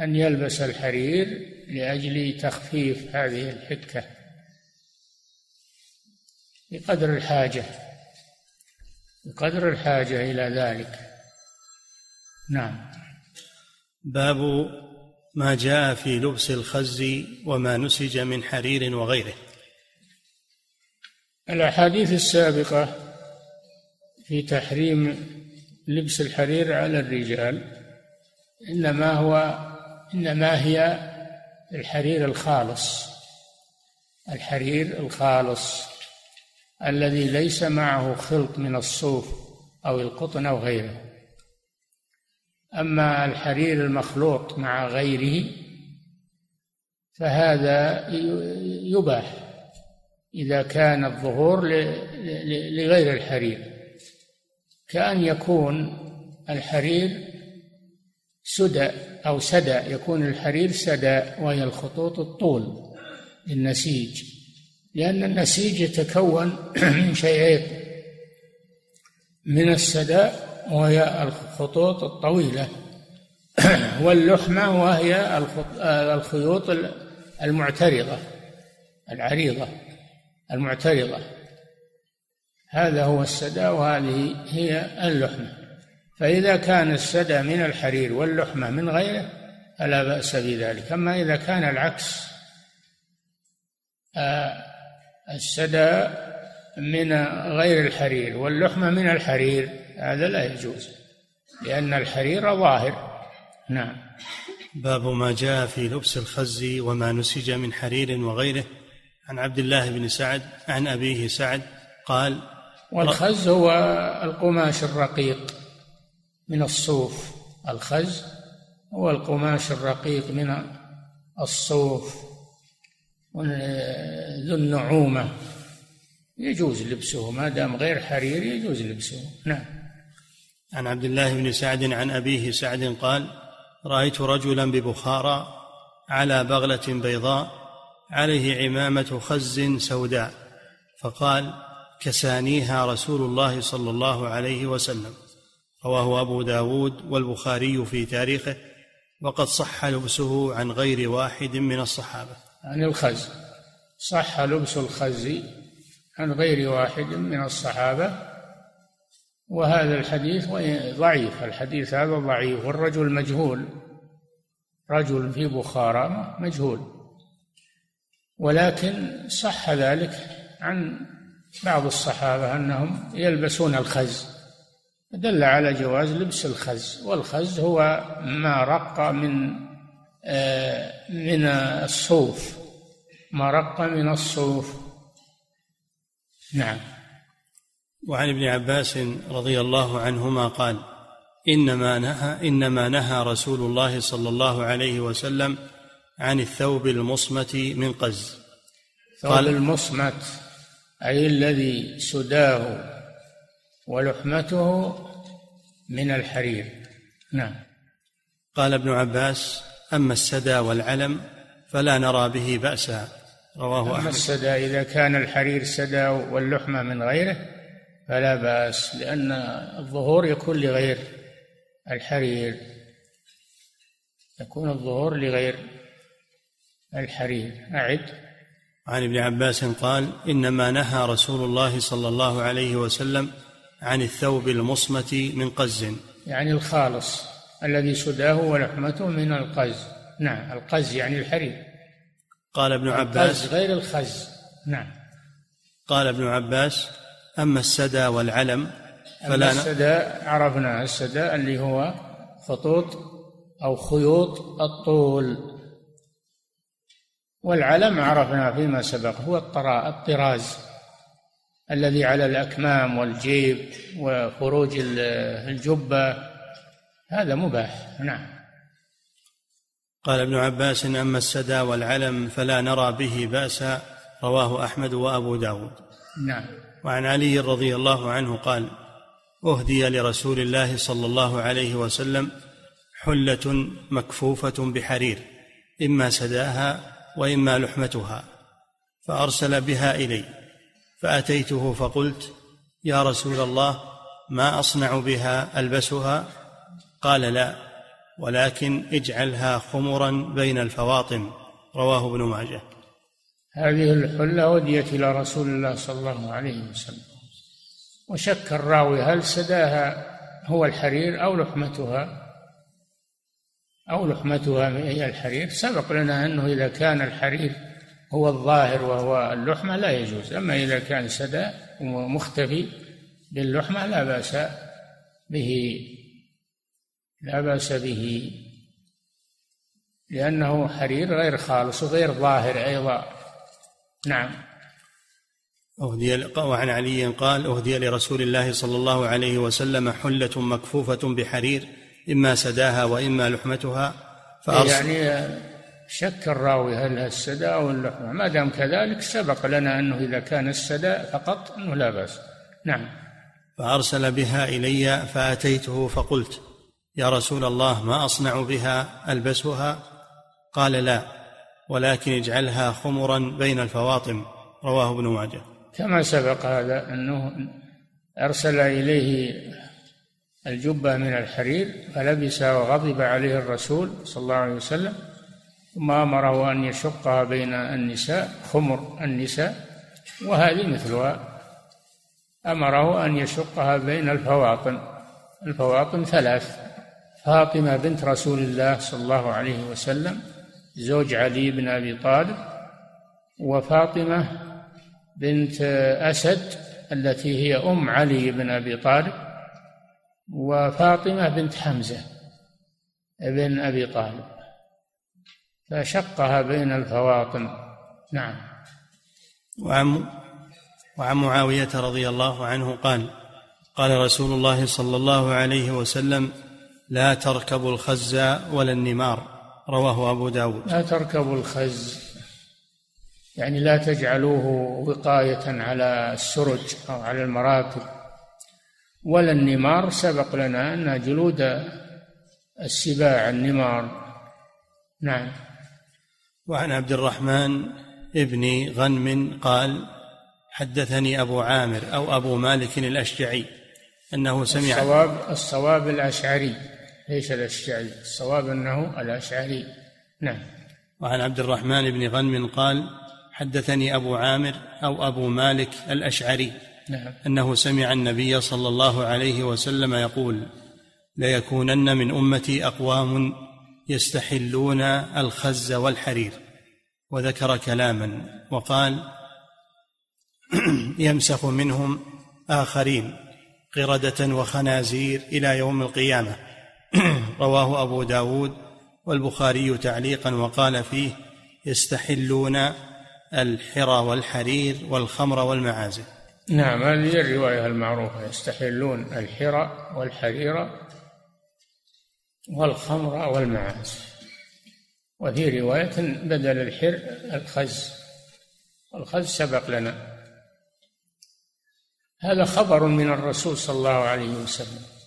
أن يلبس الحرير لأجل تخفيف هذه الحكة بقدر الحاجة بقدر الحاجة إلى ذلك. نعم. باب ما جاء في لبس الخز وما نسج من حرير وغيره. الأحاديث السابقة في تحريم لبس الحرير على الرجال إنما هو إنما هي الحرير الخالص الحرير الخالص الذي ليس معه خلط من الصوف أو القطن أو غيره. أما الحرير المخلوط مع غيره فهذا يباح إذا كان الظهور لغير الحرير. كأن يكون الحرير سدى أو سدى يكون الحرير سدى وهي الخطوط الطول للنسيج لأن النسيج يتكون [CLEARS THROAT] من شيئين من السدى وهي الخطوط الطويلة. [CLEARS THROAT] واللحمة وهي الخيوط المعترضة العريضة المعترضة. هذا هو السدى وهذه هي اللحمة. فإذا كان السدى من الحرير واللحمة من غيره فلا بأس بذلك. أما إذا كان العكس آه، السدى من غير الحرير واللحمة من الحرير هذا لا يجوز لأن الحرير ظاهر. نعم. باب ما جاء في لبس الخز وما نسج من حرير وغيره. عن عبد الله بن سعد عن أبيه سعد قال والخز هو القماش الرقيق من الصوف. الخز هو القماش الرقيق من الصوف ذو النعومة. يجوز لبسه ما دام غير حرير يجوز لبسه. نعم. عن عبد الله بن سعد عن أبيه سعد قال رأيت رجلا ببخارى على بغلة بيضاء عليه عمامة خز سوداء فقال كسانيها رسول الله صلى الله عليه وسلم. رواه أبو داود والبخاري في تاريخه وقد صح لبسه عن غير واحد من الصحابة. عن الخز. صح لبس الخز عن غير واحد من الصحابة وهذا الحديث ضعيف الحديث هذا ضعيف والرجل مجهول. رجل في بخارى مجهول. ولكن صح ذلك عن بعض الصحابة أنهم يلبسون الخز. دل على جواز لبس الخز والخز هو ما رق من آه، من الصوف. ما رق من الصوف. نعم. وعن ابن عباس رضي الله عنهما قال إنما نهى إنما نهى رسول الله صلى الله عليه وسلم عن الثوب المصمت من قز. ثوب المصمت أي الذي سداه ولحمته من الحرير. نعم. قال ابن عباس أما السدى والعلم فلا نرى به بأسا. رواه أحمد. السدى إذا كان الحرير سدى واللحمة من غيره فلا بأس لأن الظهور يكون لغير الحرير. يكون الظهور لغير الحرير. أعد. عن ابن عباس قال إنما نهى رسول الله صلى الله عليه وسلم عن الثوب المصمة من قز. يعني الخالص الذي سداه ولحمته من القز. نعم القز يعني الحرير. قال ابن عباس غير الخز. نعم. قال ابن عباس أما السدى والعلم فلا السدى عرفنا السدى اللي هو خطوط أو خيوط الطول. والعلم عرفنا فيما سبق هو الطراز الذي على الأكمام والجيب وخروج الجبة هذا مباح. نعم. قال ابن عباس أما السدى والعلم فلا نرى به بأسا رواه أحمد وأبو داود. نعم. وعن علي رضي الله عنه قال أهدي لرسول الله صلى الله عليه وسلم حلة مكفوفة بحرير إما سداها وإما لحمتها فأرسل بها إلي فأتيته فقلت يا رسول الله ما أصنع بها ألبسها؟ قال لا ولكن اجعلها خمرا بين الفواطم رواه ابن ماجه. هذه الحلة أهديت إلى رسول الله صلى الله عليه وسلم. وشك الراوي هل سداها هو الحرير أو لحمتها؟ أو لحمتها هي الحرير؟ سبق لنا أنه إذا كان الحرير هو الظاهر وهو اللحمة لا يجوز. أما إذا كان سدى ومختفي باللحمة لا بأس به لا بأس به لأنه حرير غير خالص وغير ظاهر أيضا. نعم. أهدي وعن علي قال أهدي لرسول الله صلى الله عليه وسلم حلة مكفوفة بحرير إما سداها وإما لحمتها فأرسل يعني شك الراوي هل السدى أو اللحمة. ما دام كذلك سبق لنا أنه إذا كان السدى فقط أنه لا بأس. نعم. فأرسل بها إلي فأتيته فقلت يا رسول الله ما أصنع بها ألبسها؟ قال لا. ولكن اجعلها خمرا بين الفواطم. رواه ابن ماجه. كما سبق هذا أنه أرسل إليه الجبة من الحرير فلبسها وغضب عليه الرسول صلى الله عليه وسلم ثم أمره أن يشقها بين النساء خمر النساء وهذه مثلها. أمره أن يشقها بين الفواطم. الفواطم ثلاث فاطمة بنت رسول الله صلى الله عليه وسلم زوج علي بن أبي طالب وفاطمة بنت أسد التي هي أم علي بن أبي طالب وفاطمة بنت حمزة بن أبي طالب. فشقها بين الفواطم. نعم. وعن وعن معاوية رضي الله عنه قال قال رسول الله صلى الله عليه وسلم لا تركبوا الخز ولا النمار. رواه أبو داود. لا تركبوا الخز. يعني لا تجعلوه وقاية على السرج أو على المراكب. ولا النمار سبق لنا أن جلود السباع النمار. نعم. وعن عبد الرحمن ابن غنم قال حدثني أبو عامر أو أبو مالك الأشجعي أنه سمع الصواب الصواب الأشعري. ليس الأشجعي الصواب أنه الأشعري. نعم. وعن عبد الرحمن بن غنم قال حدثني أبو عامر أو أبو مالك الأشعري نعم. أنه سمع النبي صلى الله عليه وسلم يقول ليكونن من أمتي أقوام يستحلون الخز والحرير. وذكر كلاما وقال [CLEARS THROAT] يمسخ منهم آخرين قردة وخنازير إلى يوم القيامة. [CLEARS THROAT] رواه أبو داود والبخاري تعليقا وقال فيه يستحلون الحرى والحرير والخمر والمعازف. نعم هذه الرواية المعروفة. يستحلون الحرى والحرير والخمر والمعازف. وفي رواية بدل الحر الخز. الخز سبق لنا. هذا خبر من الرسول صلى الله عليه وسلم.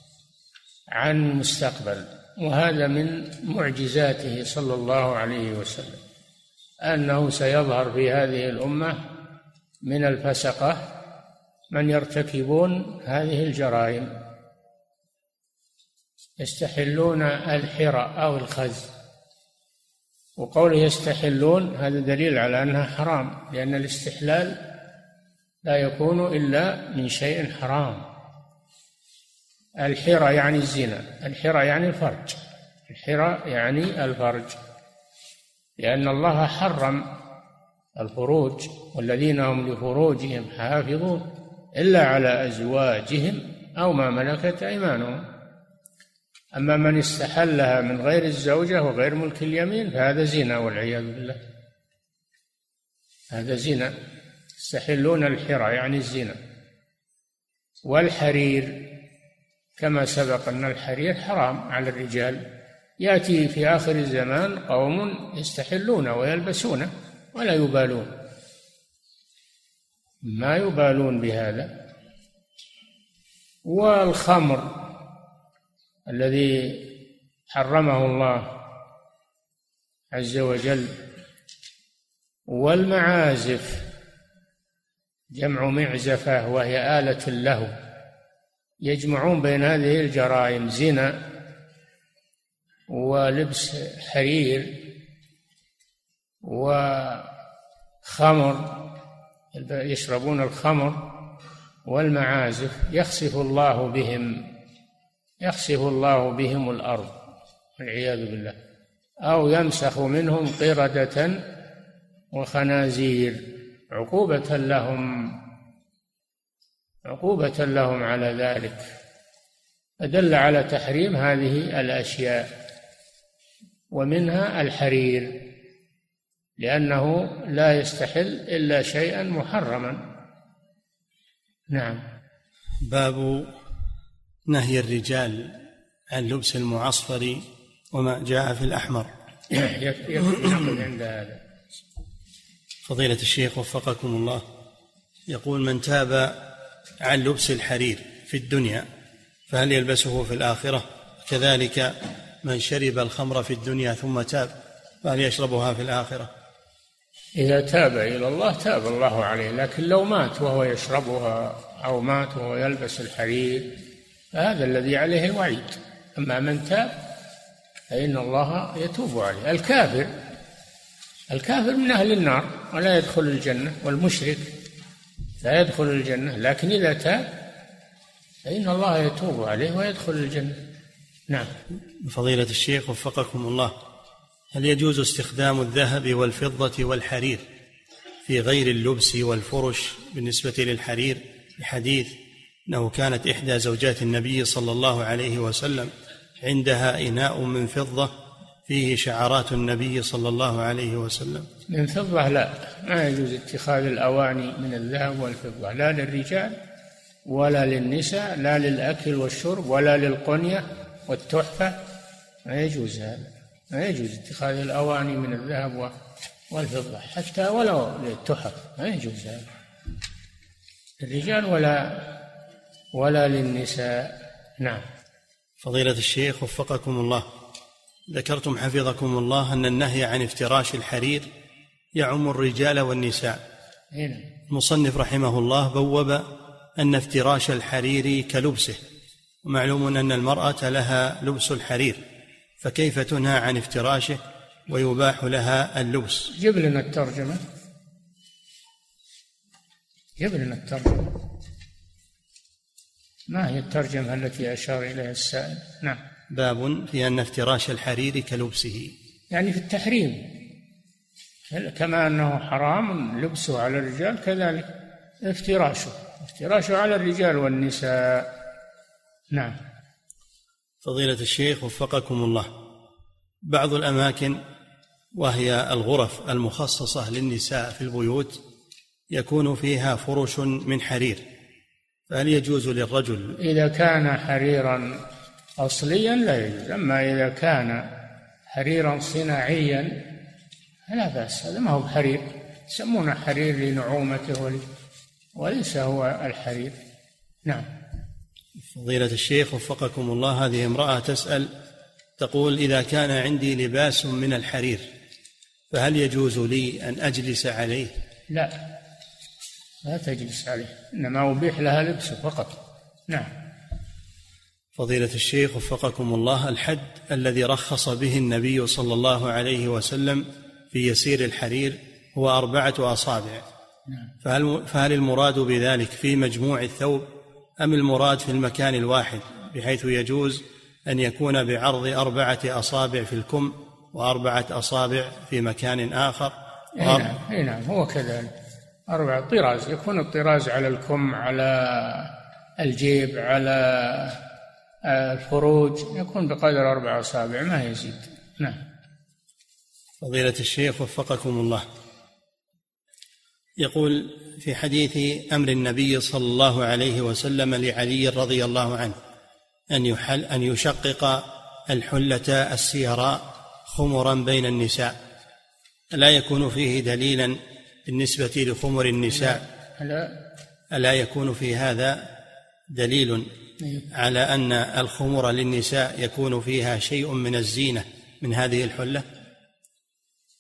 عن المستقبل وهذا من معجزاته صلى الله عليه وسلم أنه سيظهر في هذه الأمة من الفسقة من يرتكبون هذه الجرائم يستحلون الحرى أو الخز. وقوله يستحلون هذا دليل على أنها حرام لأن الاستحلال لا يكون إلا من شيء حرام. الحرى يعني الزنا الحرى يعني الفرج الحرى يعني الفرج لأن الله حرم الخروج والذين هم لفروجهم حافظون إلا على أزواجهم أو ما ملكت أيمانهم. أما من استحلها من غير الزوجة وغير ملك اليمين فهذا زنا والعياذ بالله. هذا زنا يستحلون الحرى يعني الزنا. والحرير كما سبق أن الحرير حرام على الرجال. يأتي في آخر الزمان قوم يستحلون ويلبسونه ولا يبالون. ما يبالون بهذا؟ والخمر الذي حرمه الله عز وجل والمعازف جمع معزفة وهي آلة له. يجمعون بين هذه الجرائم زنا ولبس حرير وخمر يشربون الخمر والمعازف يخسف الله بهم يخسف الله بهم الأرض والعياذ بالله. أو يمسخ منهم قردة وخنازير عقوبة لهم. عقوبة لهم على ذلك. فدل على تحريم هذه الأشياء ومنها الحرير لأنه لا يستحل إلا شيئا محرما. نعم. باب نهي الرجال عن لبس المعصفر وما جاء في الأحمر. يكفي عند هذا. فضيلة الشيخ وفقكم الله. يقول من تاب عن لبس الحرير في الدنيا فهل يلبسه في الآخرة؟ كذلك من شرب الخمر في الدنيا ثم تاب فهل يشربها في الآخرة؟ إذا تاب إلى الله تاب الله عليه لكن لو مات وهو يشربها أو مات وهو يلبس الحرير فهذا الذي عليه الوعيد أما من تاب فإن الله يتوب عليه. الكافر الكافر من أهل النار ولا يدخل الجنة والمشرك لا يدخل الجنة لكن إذا تاب فإن الله يتوب عليه ويدخل الجنة. نعم. فضيلة الشيخ وفقكم الله هل يجوز استخدام الذهب والفضة والحرير في غير اللبس والفرش بالنسبة للحرير؟ لحديث أنه كانت إحدى زوجات النبي صلى الله عليه وسلم عندها إناء من فضة فيه شعرات النبي صلى الله عليه وسلم. من فضة لا ما يجوز اتخاذ الأواني من الذهب والفضة لا للرجال ولا للنساء لا للأكل والشرب ولا للقنية والتحفة ما يجوز هذا. ما يجوز اتخاذ الأواني من الذهب والفضة حتى ولو للتحف ما يجوز هذا. الرجال ولا ولا للنساء نعم. فضيلة الشيخ وفقكم الله. ذكرتم حفظكم الله أن النهي عن افتراش الحرير يعم الرجال والنساء. المصنف رحمه الله بوب أن افتراش الحرير كلبسه ومعلوم أن المرأة لها لبس الحرير فكيف تنهى عن افتراشه ويباح لها اللبس؟ جب لنا الترجمة. جب لنا الترجمة. ما هي الترجمة التي أشار إليها السائل؟ نعم. باب في أن افتراش الحرير كلبسه. يعني في التحريم. كما أنه حرام لبسه على الرجال كذلك افتراشه. افتراشه على الرجال والنساء. نعم. فضيلة الشيخ وفقكم الله. بعض الأماكن وهي الغرف المخصصة للنساء في البيوت يكون فيها فرش من حرير. فهل يجوز للرجل إذا كان حريرا أصليا لا يجوز. أما إذا كان حريرا صناعيا فلا بأس هذا ما هو بحرير. يسمونه حرير لنعومته وليس هو الحرير. نعم. فضيلة الشيخ وفقكم الله هذه امرأة تسأل تقول إذا كان عندي لباس من الحرير فهل يجوز لي أن أجلس عليه؟ لا. لا تجلس عليه. إنما أبيح لها لبسه فقط. نعم. فضيلة الشيخ وفقكم الله الحد الذي رخص به النبي صلى الله عليه وسلم في يسير الحرير هو أربعة أصابع. نعم. فهل, فهل المراد بذلك في مجموع الثوب أم المراد في المكان الواحد بحيث يجوز أن يكون بعرض أربعة أصابع في الكم وأربعة أصابع في مكان آخر؟ أي نعم أي نعم هو كذلك. أربعة طراز يكون الطراز على الكم على الجيب على الفروج يكون بقدر أربع أصابع ما يزيد. نعم. فضيلة الشيخ وفقكم الله. يقول في حديث أمر النبي صلى الله عليه وسلم لعلي رضي الله عنه أن يحل أن يشقق الحلة السيراء خمرا بين النساء. لا يكون فيه دليلا بالنسبة لخمر النساء؟ ألا, ألا يكون في هذا دليل؟ على أن الخمر للنساء يكون فيها شيء من الزينة من هذه الحلة؟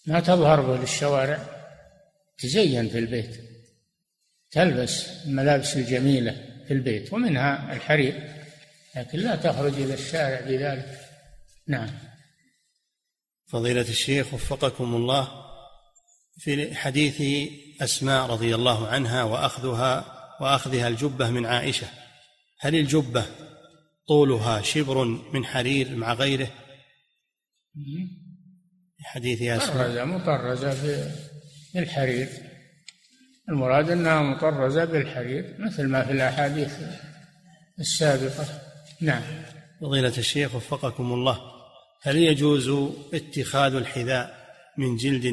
ما تظهر به للشوارع تزين في البيت. تلبس الملابس الجميلة في البيت ومنها الحرير. لكن لا تخرج إلى الشارع بذلك. نعم. فضيلة الشيخ وفقكم الله في حديث أسماء رضي الله عنها وأخذها وأخذها الجبة من عائشة. هل الجبة طولها شبر من حرير مع غيره؟ حديث أسماء مطرزة مطرزة في بالحرير. المراد أنها مطرزة بالحرير مثل ما في الأحاديث السابقة. نعم. فضيلة الشيخ وفقكم الله هل يجوز اتخاذ الحذاء من جلد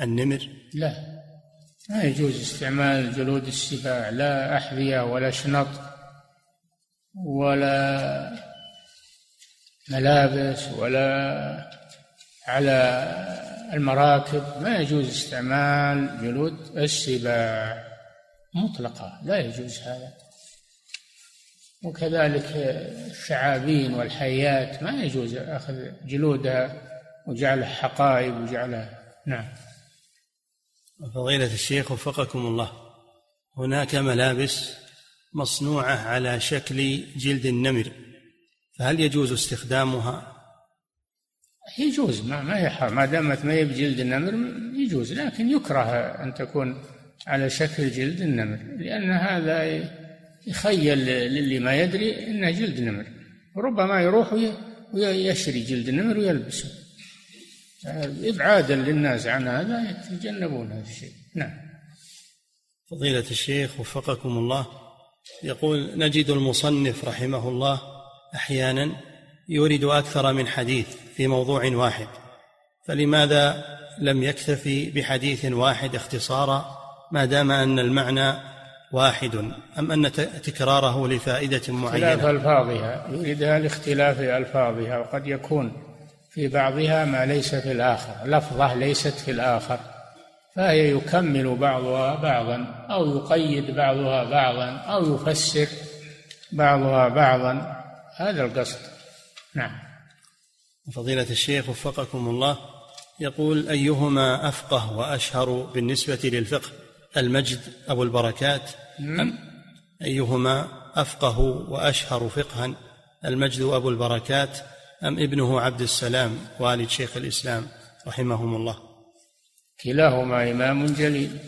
النمر؟ لا. ما يجوز استعمال جلود السباع لا أحذية ولا شنط. ولا ملابس ولا على المراكب ما يجوز استعمال جلود السباع. مطلقة لا يجوز هذا. وكذلك الشعابين والحيات ما يجوز أخذ جلودها وجعلها حقائب وجعلها. نعم. فضيلة الشيخ وفقكم الله هناك ملابس مصنوعة على شكل جلد النمر فهل يجوز استخدامها؟ يجوز ما ما هي ما دامت ما هي بجلد النمر يجوز لكن يكره أن تكون على شكل جلد النمر لأن هذا يخيل للي ما يدري انه جلد نمر. ربما يروح ويشري جلد النمر ويلبسه. إبعادا للناس عن هذا يتجنبون هذا الشيء. نعم. فضيلة الشيخ وفقكم الله. يقول نجد المصنف رحمه الله أحيانا يورد أكثر من حديث في موضوع واحد فلماذا لم يكتفي بحديث واحد اختصارا ما دام أن المعنى واحد أم أن تكراره لفائدة معينة؟ اختلاف ألفاظها يريدها لاختلاف ألفاظها وقد يكون في بعضها ما ليس في الآخر لفظة ليست في الآخر. فهي يكمل بعضها بعضا أو يقيد بعضها بعضا أو يفسر بعضها بعضا. هذا القصد. نعم. فضيلة الشيخ وفقكم الله يقول أيهما أفقه وأشهر بالنسبة للفقه؟ المجد أو البركات؟ أم؟ أيهما أفقه وأشهر فقها؟ المجد أبو البركات أم ابنه عبد السلام والد شيخ الإسلام رحمهم الله؟ كلاهما إمام جليل.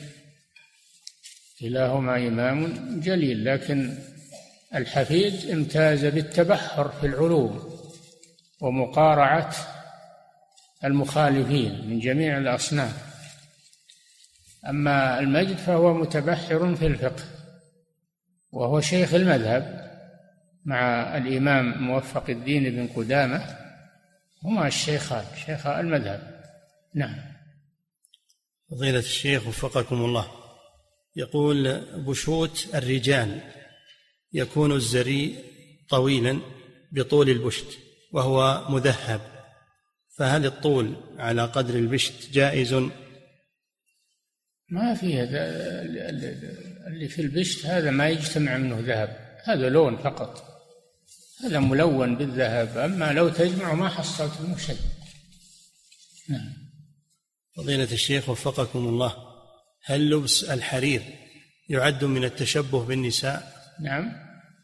كلاهما إمام جليل. لكن الحفيد امتاز بالتبحر في العلوم ومقارعة المخالفين من جميع الأصناف أما المجد فهو متبحر في الفقه وهو شيخ المذهب مع الإمام موفق الدين بن قدامة. هما الشيخان شيخ المذهب. نعم. فضيلة الشيخ وفقكم الله. يقول بشوت الرجال يكون الزري طويلا بطول البشت وهو مذهب فهل الطول على قدر البشت جائز؟ ما في اللي في البشت هذا ما يجتمع منه ذهب هذا لون فقط هذا ملون بالذهب أما لو تجمع ما حصلت منه شيء نعم. فضيلة الشيخ وفقكم الله هل لبس الحرير يعد من التشبه بالنساء؟ نعم.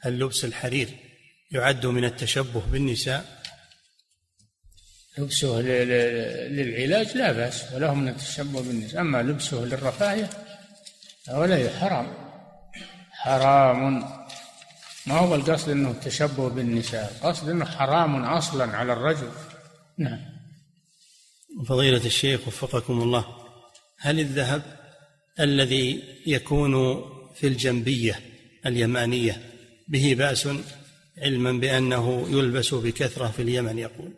هل لبس الحرير يعد من التشبه بالنساء؟ لبسه للعلاج لا بأس وله من التشبه بالنساء. أما لبسه للرفاهية فهو حرام حرام. ما هو القصد إنه التشبه بالنساء؟ القصد إنه حرام أصلا على الرجل. نعم. فضيلة الشيخ وفقكم الله هل الذهب الذي يكون في الجنبية اليمانية به بأس علما بأنه يلبس بكثرة في اليمن؟ يقول.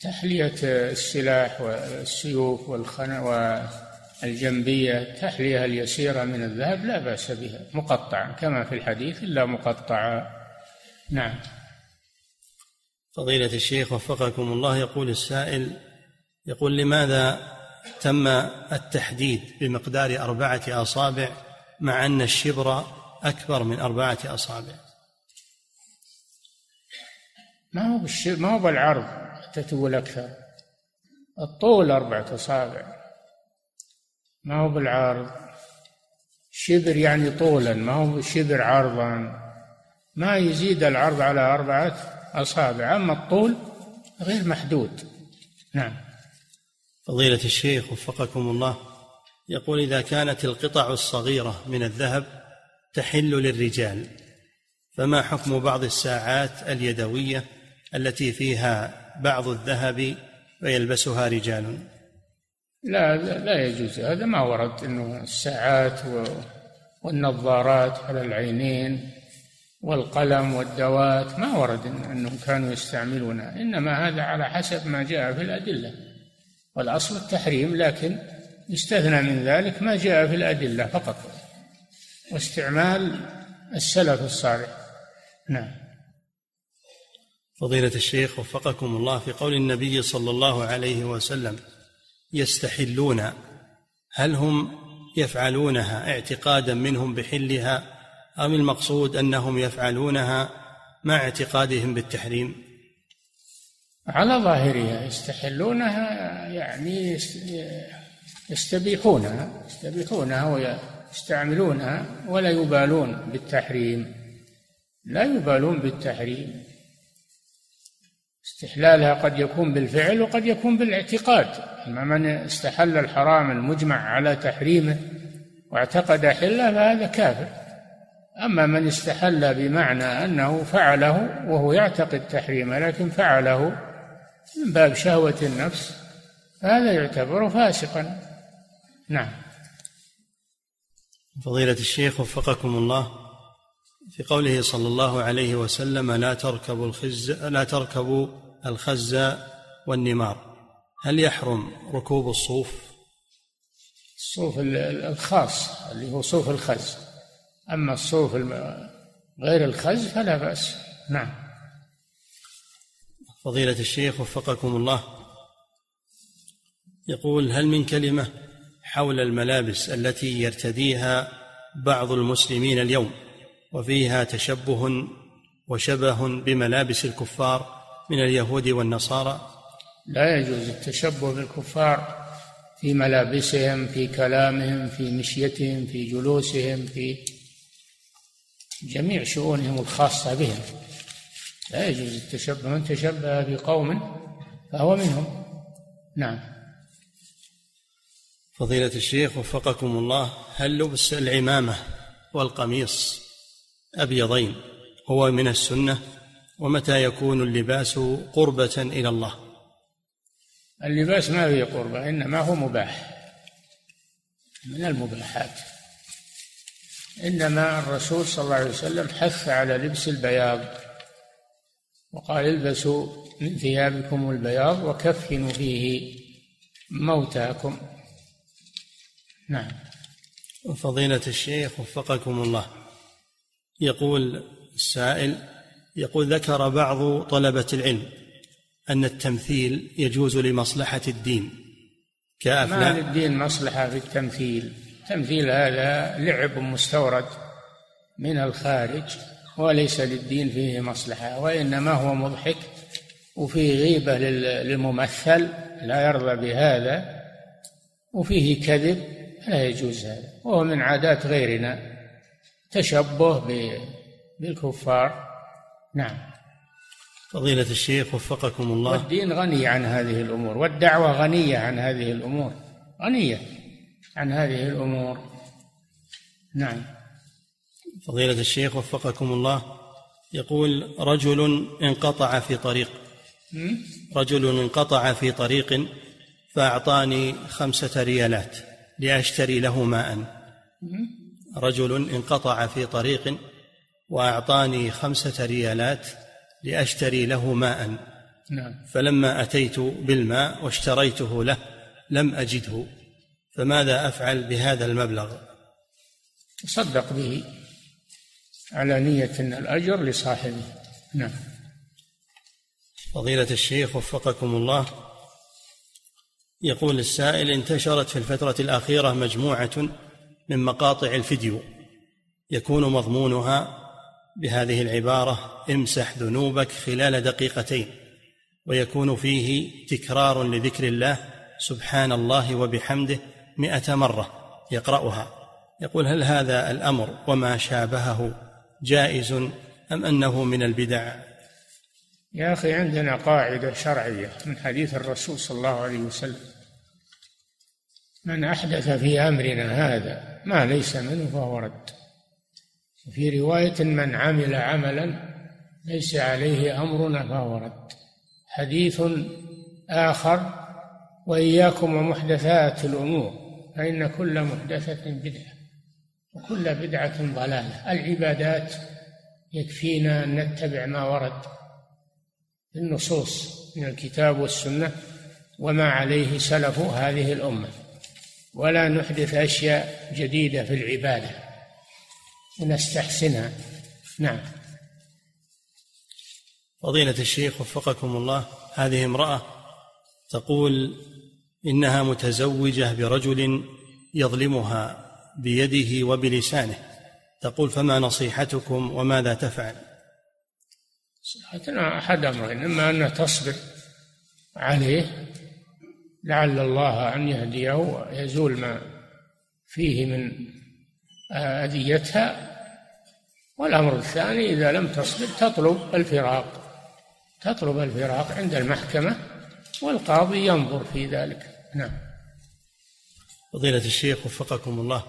تحلية السلاح والسيوف والخنا والجنبية تحلية اليسيرة من الذهب لا بأس بها مقطعا كما في الحديث إلا مقطعا نعم. فضيلة الشيخ وفقكم الله يقول السائل يقول لماذا تم التحديد بمقدار أربعة أصابع مع أن الشبر أكبر من أربعة أصابع؟ ما هو ما هو بالعرض حتى تقول أكثر؟ الطول أربعة أصابع. ما هو بالعرض؟ شبر يعني طولا ما هو شبر عرضا. ما يزيد العرض على أربعة؟ أصابع أما الطول غير محدود. نعم. فضيلة الشيخ وفقكم الله يقول إذا كانت القطع الصغيرة من الذهب تحل للرجال فما حكم بعض الساعات اليدوية التي فيها بعض الذهب ويلبسها رجال؟ لا لا يجوز. هذا ما ورد إنه الساعات والنظارات على العينين والقلم والدوات ما ورد إنهم كانوا يستعملونها إنما هذا على حسب ما جاء في الأدلة. والأصل التحريم لكن يستثنى من ذلك ما جاء في الأدلة فقط. واستعمال السلف الصالح. نعم. فضيلة الشيخ وفقكم الله في قول النبي صلى الله عليه وسلم يستحلون هل هم يفعلونها اعتقادا منهم بحلها أم المقصود أنهم يفعلونها مع اعتقادهم بالتحريم؟ على ظاهرها يستحلونها يعني يستبيحونها يستبيحونها ويستعملونها ولا يبالون بالتحريم. لا يبالون بالتحريم. استحلالها قد يكون بالفعل وقد يكون بالاعتقاد. أما من استحل الحرام المجمع على تحريمه واعتقد حله فهذا كافر. أما من استحل بمعنى أنه فعله وهو يعتقد تحريمه لكن فعله من باب شهوة النفس فهذا يعتبر فاسقا. نعم. فضيلة الشيخ وفقكم الله في قوله صلى الله عليه وسلم لا تركبوا الخز لا تركبوا الخز والنمار هل يحرم ركوب الصوف؟ الصوف الخاص اللي هو صوف الخز. أما الصوف غير الخز فلا بأس. نعم. فضيلة الشيخ وفقكم الله. يقول هل من كلمة حول الملابس التي يرتديها بعض المسلمين اليوم وفيها تشبه وشبه بملابس الكفار من اليهود والنصارى؟ لا يجوز التشبه بالكفار في ملابسهم في كلامهم في مشيتهم في جلوسهم في جميع شؤونهم الخاصة بهم. لا يجوز التشبه من تشبه بقوم فهو منهم. نعم. فضيلة الشيخ وفقكم الله هل لبس العمامة والقميص أبيضين هو من السنة؟ ومتى يكون اللباس قربة إلى الله؟ اللباس ما فيه قربة إنما هو مباح. من المباحات. إنما الرسول صلى الله عليه وسلم حث على لبس البياض وقال البسوا من ثيابكم البياض وكفنوا فيه موتاكم. نعم. فضيلة الشيخ وفقكم الله. يقول السائل يقول ذكر بعض طلبة العلم أن التمثيل يجوز لمصلحة الدين. كأفلام ما للدين مصلحة في التمثيل؟ التمثيل هذا لعب مستورد من الخارج وليس للدين فيه مصلحة وإنما هو مضحك وفيه غيبة للممثل لا يرضى بهذا وفيه كذب لا يجوز هذا. وهو من عادات غيرنا تشبه بالكفار. نعم. فضيلة الشيخ وفقكم الله. والدين غني عن هذه الأمور والدعوة غنية عن هذه الأمور. غنية. عن هذه الأمور. نعم. فضيلة الشيخ وفقكم الله يقول رجل انقطع في طريق. رجل انقطع في طريق فأعطاني خمسة ريالات لأشتري له ماء. رجل انقطع في طريق وأعطاني خمسة ريالات لأشتري له ماء. نعم. فلما أتيت بالماء واشتريته له لم أجده. فماذا أفعل بهذا المبلغ؟ تصدق به على نية الأجر لصاحبه. نعم. فضيلة الشيخ وفقكم الله يقول السائل انتشرت في الفترة الأخيرة مجموعة من مقاطع الفيديو يكون مضمونها بهذه العبارة امسح ذنوبك خلال دقيقتين ويكون فيه تكرار لذكر الله سبحان الله وبحمده مئة مرة يقرأها. يقول هل هذا الأمر وما شابهه جائز أم أنه من البدع؟ يا أخي عندنا قاعدة شرعية من حديث الرسول صلى الله عليه وسلم. من أحدث في أمرنا هذا ما ليس منه فهو رد. في رواية من عمل عملا ليس عليه أمرنا فهو رد. حديث آخر وإياكم ومحدثات الأمور. فإن كل محدثة بدعة وكل بدعة ضلالة. العبادات يكفينا أن نتبع ما ورد في النصوص من الكتاب والسنة وما عليه سلف هذه الأمة. ولا نحدث أشياء جديدة في العبادة. ونستحسنها نعم. فضيلة الشيخ وفقكم الله هذه امرأة تقول إنها متزوجة برجل يظلمها بيده وبلسانه. تقول فما نصيحتكم وماذا تفعل؟ نصيحتنا أحد أمرين إما أن تصبر عليه لعل الله أن يهديه ويزول ما فيه من أذيتها. والأمر الثاني إذا لم تصبر تطلب الفراق تطلب الفراق عند المحكمة والقاضي ينظر في ذلك. نعم. فضيلة الشيخ وفقكم الله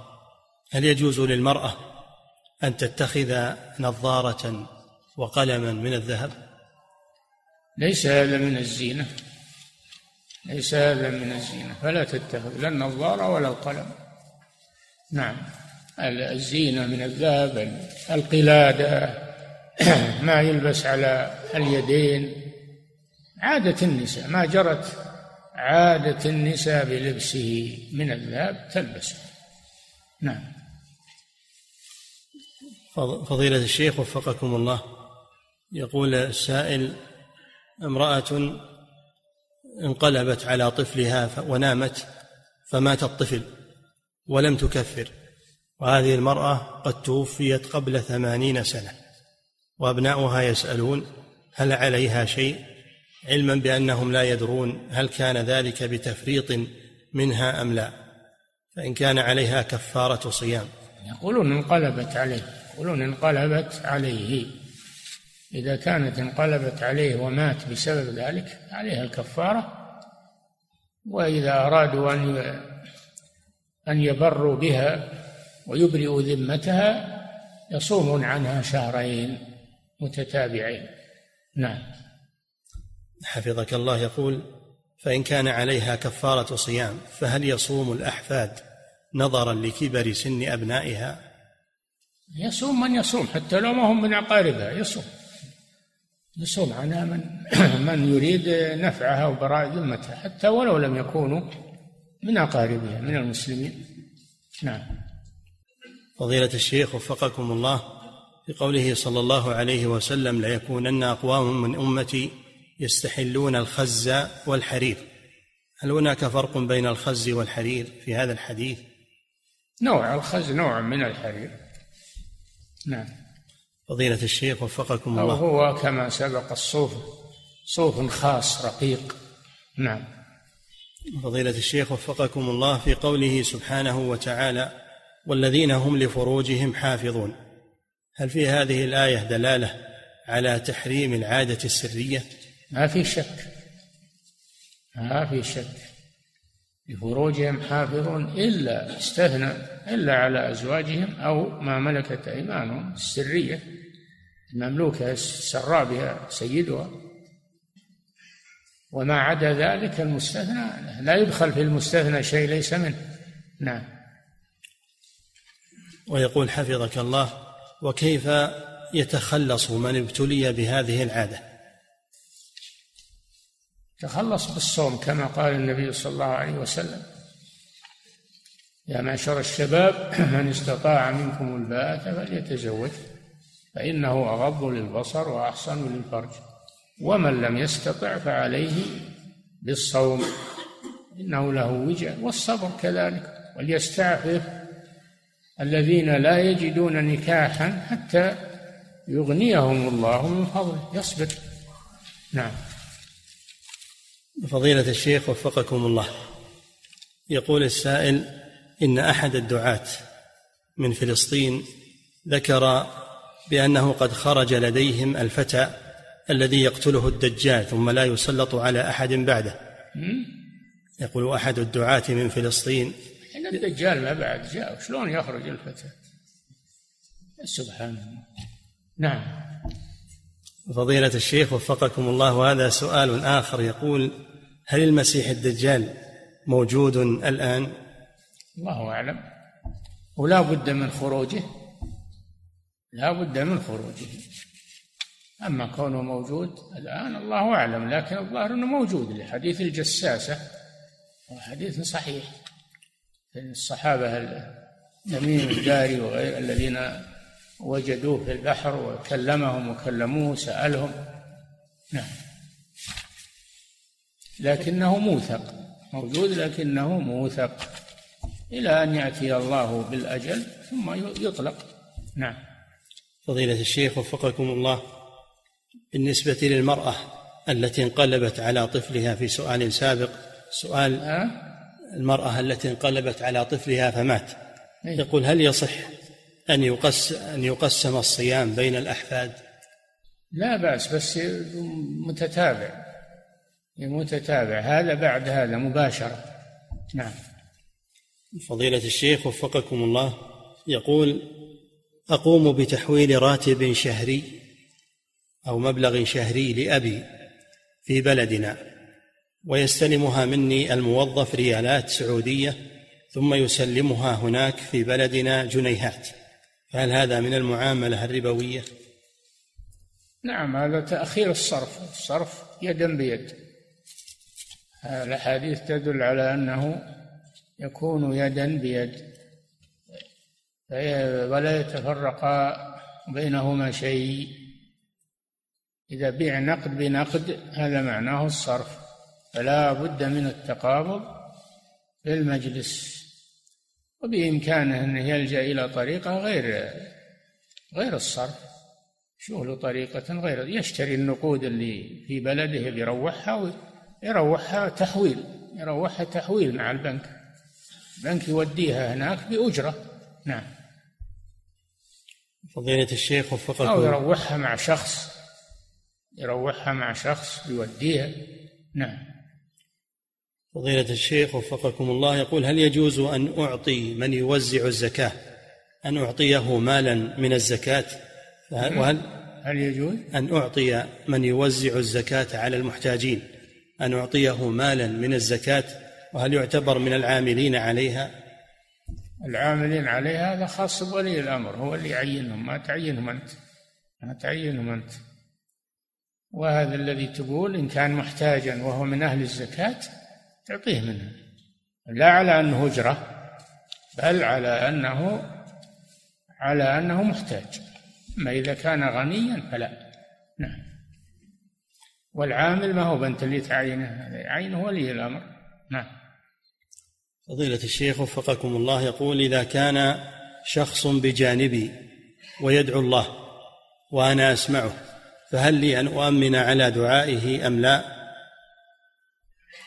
هل يجوز للمرأة أن تتخذ نظارة وقلما من الذهب؟ ليس هذا من الزينة. ليس هذا من الزينة. فلا تتخذ لا النظارة ولا القلم. نعم. الزينة من الذهب القلادة [CLEARS THROAT] ما يلبس على اليدين. عادة النساء ما جرت عادة النساء بلبسه من الذهب تلبسه. نعم. فضيلة الشيخ وفقكم الله. يقول السائل امرأة انقلبت على طفلها ونامت فمات الطفل ولم تكفر وهذه المرأة قد توفيت قبل ثمانين سنة وأبناؤها يسألون هل عليها شيء؟ علما بأنهم لا يدرون هل كان ذلك بتفريط منها أم لا فإن كان عليها كفارة صيام. يقولون انقلبت عليه يقولون انقلبت عليه. إذا كانت انقلبت عليه ومات بسبب ذلك عليها الكفارة. وإذا أرادوا أن أن يبروا بها ويبرئوا ذمتها يصومون عنها شهرين متتابعين. نعم. حفظك الله يقول فإن كان عليها كفارة صيام فهل يصوم الأحفاد نظرا لكبر سن أبنائها؟ يصوم من يصوم حتى لو ما هم من أقاربها يصوم. يصوم عنها من [CLEARS THROAT] من يريد نفعها وبراء ذمتها حتى ولو لم يكونوا من أقاربها من المسلمين. نعم. فضيلة الشيخ وفقكم الله في قوله صلى الله عليه وسلم ليكونن أقوام من أمتي يستحلون الخز والحرير. هل هناك فرق بين الخز والحرير في هذا الحديث؟ نوع الخز نوع من الحرير. نعم. فضيلة الشيخ وفقكم الله. هو كما سبق الصوف صوف خاص رقيق. نعم. فضيلة الشيخ وفقكم الله في قوله سبحانه وتعالى والذين هم لفروجهم حافظون هل في هذه الآية دلالة على تحريم العادة السرية؟ ما في شك. ما في شك. لفروجهم حافظون إلا استثنى إلا على أزواجهم أو ما ملكت أيمانهم السرية. المملوكة سرى بها سيدها. وما عدا ذلك المستثنى لا يدخل في المستثنى شيء ليس منه. نعم. ويقول حفظك الله وكيف يتخلص من ابتلي بهذه العادة؟ تخلص بالصوم كما قال النبي صلى الله عليه وسلم. يا معشر الشباب [CLEARS THROAT] من استطاع منكم الباءة فليتزوج فإنه أغض للبصر وأحسن للفرج ومن لم يستطع فعليه بالصوم إنه له وجع والصبر كذلك. وليستعفف الذين لا يجدون نكاحا حتى يغنيهم الله من فضله. يصبر. نعم. فضيلة الشيخ وفقكم الله. يقول السائل إن أحد الدعاة من فلسطين ذكر بأنه قد خرج لديهم الفتى الذي يقتله الدجال ثم لا يسلط على أحد بعده. يقول أحد الدعاة من فلسطين إن الدجال ما بعد جاء شلون يخرج الفتى؟ سبحان الله. نعم. فضيلة الشيخ وفقكم الله وهذا سؤال آخر يقول هل المسيح الدجال موجود الآن؟ الله أعلم. ولا بد من خروجه. لا بد من خروجه. أما كونه موجود الآن الله أعلم لكن الظاهر أنه موجود لحديث الجساسة وحديث صحيح. الصحابة تميم الداري وغير الذين وجدوه في البحر وكلمهم وكلموه سألهم نعم. لكنه موثق. موجود لكنه موثق. إلى أن يأتي الله بالأجل ثم يطلق. نعم. فضيلة الشيخ وفقكم الله. بالنسبة للمرأة التي انقلبت على طفلها في سؤال سابق سؤال أه؟ المرأة التي انقلبت على طفلها فمات إيه؟ يقول هل يصح أن يقس أن يقسم الصيام بين الأحفاد؟ لا بأس بس متتابع. متتابع. هذا بعد هذا مباشرة. نعم. فضيلة الشيخ وفقكم الله يقول أقوم بتحويل راتب شهري أو مبلغ شهري لأبي في بلدنا ويستلمها مني الموظف ريالات سعودية ثم يسلمها هناك في بلدنا جنيهات. فهل هذا من المعاملة الربوية؟ نعم هذا تأخير الصرف. الصرف يدا بيد. الأحاديث تدل على أنه يكون يدا بيد. ولا يتفرقا بينهما شيء. إذا بيع نقد بنقد هذا معناه الصرف. فلا بد من التقابض في المجلس. وبإمكانه أن يلجأ إلى طريقة غير غير الصرف. شو له طريقة غير يشتري النقود اللي في بلده بيروحها ويروحها تحويل يروحها تحويل مع البنك. البنك يوديها هناك بأجرة. نعم. فضيلة الشيخ وفقكم. أو يروحها مع شخص يروحها مع شخص يوديها. نعم. فضيلة الشيخ وفقكم الله يقول هل يجوز أن أعطي من يوزع الزكاة؟ أن أعطيه مالا من الزكاة؟ وهل هل يجوز؟ أن أعطي من يوزع الزكاة على المحتاجين؟ أن أعطيه مالا من الزكاة؟ وهل يعتبر من العاملين عليها؟ العاملين عليها هذا خاص بولي الأمر هو اللي يعينهم ما تعينهم أنت. ما تعينهم أنت. وهذا الذي تقول إن كان محتاجا وهو من أهل الزكاة تعطيه منها. لا على أنه هجرة بل على أنه على أنه محتاج. أما إذا كان غنيا فلا. نعم. والعامل ما هو بنت اللي تعينه؟ يعينه ولي الأمر. نعم. فضيلة الشيخ وفقكم الله يقول إذا كان شخص بجانبي ويدعو الله وأنا أسمعه فهل لي أن أؤمن على دعائه أم لا؟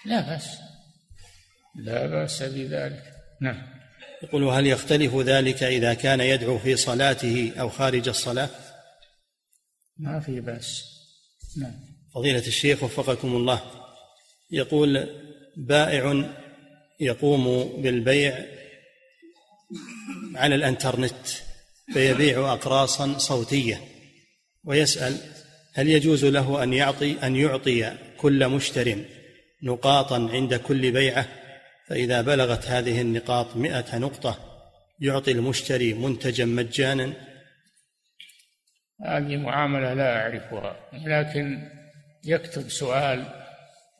لا بأس. لا بأس بذلك. نعم. يقول هل يختلف ذلك إذا كان يدعو في صلاته أو خارج الصلاة؟ ما في بأس. نعم. فضيلة الشيخ وفقكم الله يقول بائع يقوم بالبيع على الإنترنت فيبيع اقراصا صوتية ويسأل هل يجوز له أن يعطي أن يعطي كل مشتر نقاطا عند كل بيعة؟ فإذا بلغت هذه النقاط مئة نقطة يعطي المشتري منتجا مجانا. هذه معاملة لا أعرفها لكن يكتب سؤال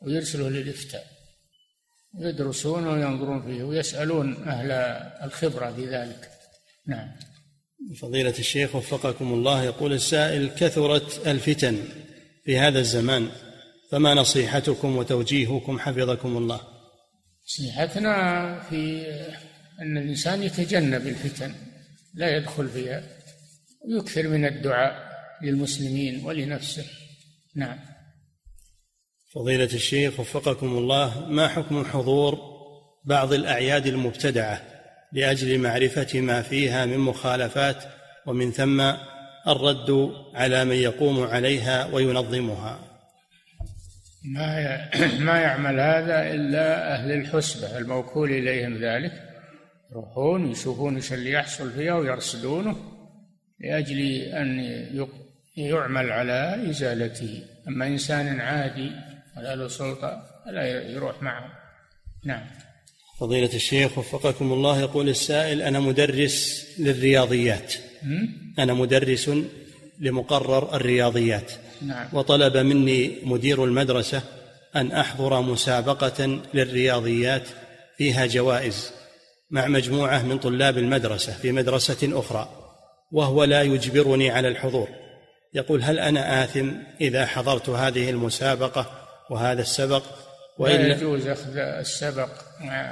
ويرسله للإفتاء. يدرسون وينظرون فيه ويسألون أهل الخبرة في ذلك. نعم. فضيلة الشيخ وفقكم الله يقول السائل كثرت الفتن في هذا الزمان فما نصيحتكم وتوجيهكم حفظكم الله؟ نصيحتنا في أن الإنسان يتجنب الفتن لا يدخل فيها ويكثر من الدعاء للمسلمين ولنفسه. نعم. فضيلة الشيخ وفقكم الله ما حكم حضور بعض الأعياد المبتدعة لأجل معرفة ما فيها من مخالفات ومن ثم الرد على من يقوم عليها وينظمها؟ ما [CLEARS THROAT] ما يعمل هذا إلا أهل الحسبة الموكول إليهم ذلك. يروحون يشوفون إيش اللي يحصل فيها ويرصدونه لأجل أن يعمل على إزالته. أما إنسان عادي ولا له سلطة لا يروح معه. نعم. فضيلة الشيخ وفقكم الله يقول السائل أنا مدرس للرياضيات. أنا مدرس لمقرر الرياضيات. نعم. وطلب مني مدير المدرسة أن أحضر مسابقة للرياضيات فيها جوائز مع مجموعة من طلاب المدرسة في مدرسة أخرى وهو لا يجبرني على الحضور. يقول هل أنا آثم إذا حضرت هذه المسابقة وهذا السبق؟ وإلا لا يجوز أخذ السبق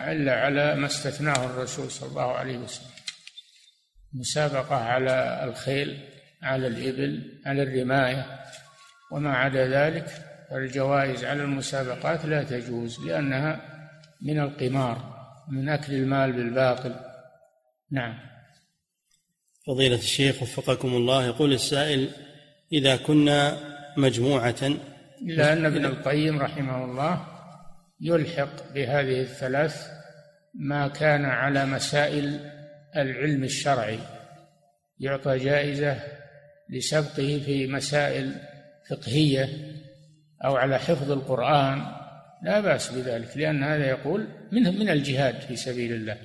إلا على ما استثناه الرسول صلى الله عليه وسلم. مسابقة على الخيل على الإبل على الرماية وما عدا ذلك فالجوائز على المسابقات لا تجوز لأنها من القمار من أكل المال بالباطل. نعم. فضيلة الشيخ وفقكم الله يقول السائل إذا كنا مجموعة إلا أن ابن القيم رحمه الله يلحق بهذه الثلاث ما كان على مسائل العلم الشرعي يعطى جائزة لسبقه في مسائل فقهية أو على حفظ القرآن لا بأس بذلك لأن هذا يقول من من الجهاد في سبيل الله.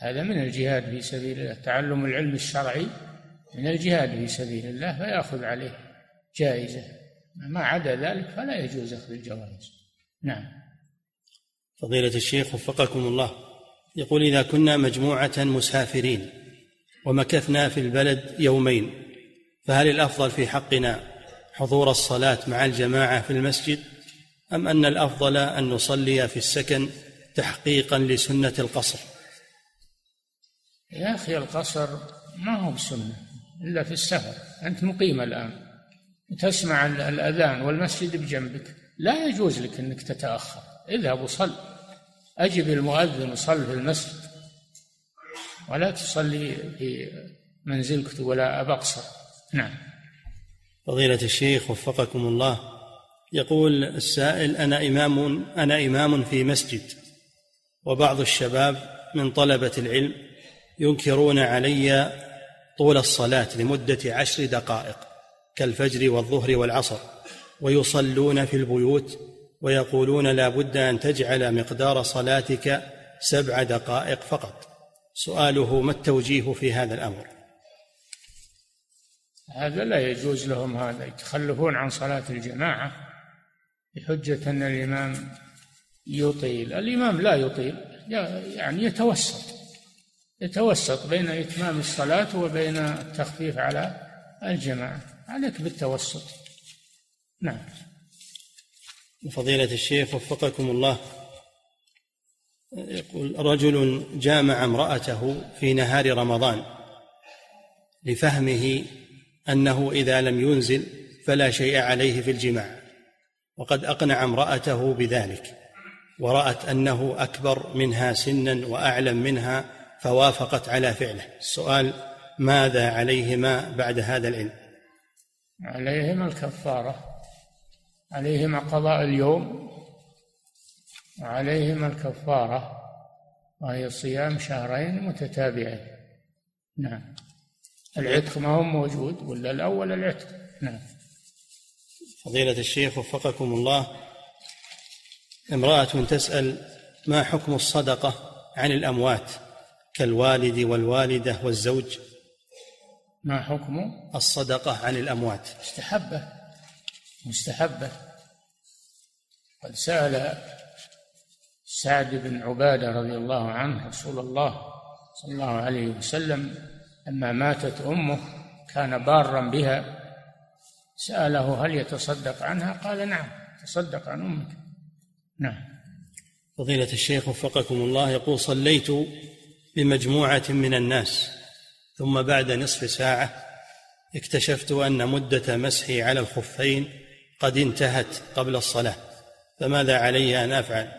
هذا من الجهاد في سبيل الله تعلم العلم الشرعي من الجهاد في سبيل الله فيأخذ عليه جائزة. ما عدا ذلك فلا يجوز أخذ الجوائز. نعم. فضيلة الشيخ وفقكم الله يقول إذا كنا مجموعة مسافرين ومكثنا في البلد يومين فهل الأفضل في حقنا حضور الصلاة مع الجماعة في المسجد أم أن الأفضل أن نصلي في السكن تحقيقا لسنة القصر؟ يا أخي القصر ما هو بسنة إلا في السفر. أنت مقيم الآن. تسمع الأذان والمسجد بجنبك. لا يجوز لك أنك تتأخر. اذهب وصل. أجب المؤذن وصل في المسجد. ولا تصلي في منزلك ولا أبقصر. نعم. فضيلة الشيخ وفقكم الله. يقول السائل أنا إمام أنا إمام في مسجد وبعض الشباب من طلبة العلم ينكرون علي طول الصلاة لمدة عشر دقائق كالفجر والظهر والعصر ويصلون في البيوت ويقولون لا بد أن تجعل مقدار صلاتك سبع دقائق فقط. سؤاله ما التوجيه في هذا الأمر؟ هذا لا يجوز لهم هذا يتخلفون عن صلاة الجماعة بحجة أن الإمام يطيل. الإمام لا يطيل يعني يتوسط يتوسط بين إتمام الصلاة وبين التخفيف على الجماعة. عليك بالتوسط. نعم. فضيلة الشيخ وفقكم الله. يقول رجل جامع امرأته في نهار رمضان لفهمه أنه إذا لم ينزل فلا شيء عليه في الجماع وقد أقنع امرأته بذلك ورأت أنه أكبر منها سنا وأعلم منها فوافقت على فعله. السؤال ماذا عليهما بعد هذا العلم؟ عليهما الكفارة عليهما قضاء اليوم وعليهما الكفارة وهي صيام شهرين متتابعين. نعم. العتق ما هو موجود ولا الأول العتق؟ نعم. فضيلة الشيخ وفقكم الله امرأة تسأل ما حكم الصدقة عن الأموات كالوالد والوالدة والزوج؟ ما حكم الصدقة عن الأموات. مستحبة. مستحبة. قد سأل سعد بن عبادة رضي الله عنه رسول الله صلى الله عليه وسلم لما ماتت أمه كان بارا بها سأله هل يتصدق عنها؟ قال نعم تصدق عن أمك. نعم. فضيلة الشيخ وفقكم الله يقول صليت بمجموعة من الناس ثم بعد نصف ساعة اكتشفت أن مدة مسحي على الخفين قد انتهت قبل الصلاة فماذا علي أن أفعل؟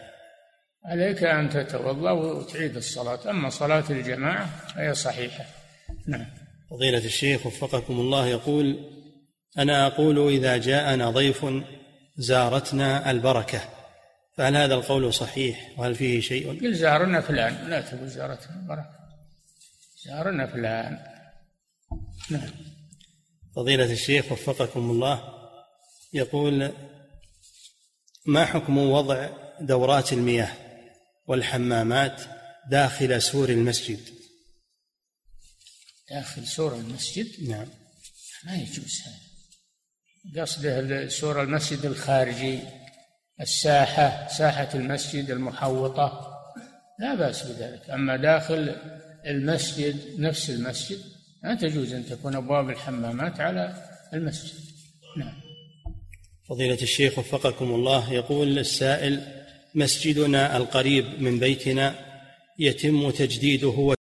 عليك أن تتوضأ وتعيد الصلاة أما صلاة الجماعة فهي صحيحة. نعم. فضيلة الشيخ وفقكم الله يقول أنا أقول إذا جاءنا ضيف زارتنا البركة فهل هذا القول صحيح؟ وهل فيه شيء؟ قل زارنا فلان لا تقول زارتنا البركة. زارنا فلان نعم. فضيلة الشيخ وفقكم الله يقول ما حكم وضع دورات المياه والحمامات داخل سور المسجد؟ داخل سور المسجد؟ نعم. ما يجوز هذا. قصده سور المسجد الخارجي الساحة ساحة المسجد المحوطة. لا بأس بذلك. أما داخل المسجد نفس المسجد لا تجوز أن تكون أبواب الحمامات على المسجد. نعم. فضيلة الشيخ وفقكم الله يقول السائل مسجدنا القريب من بيتنا يتم تجديده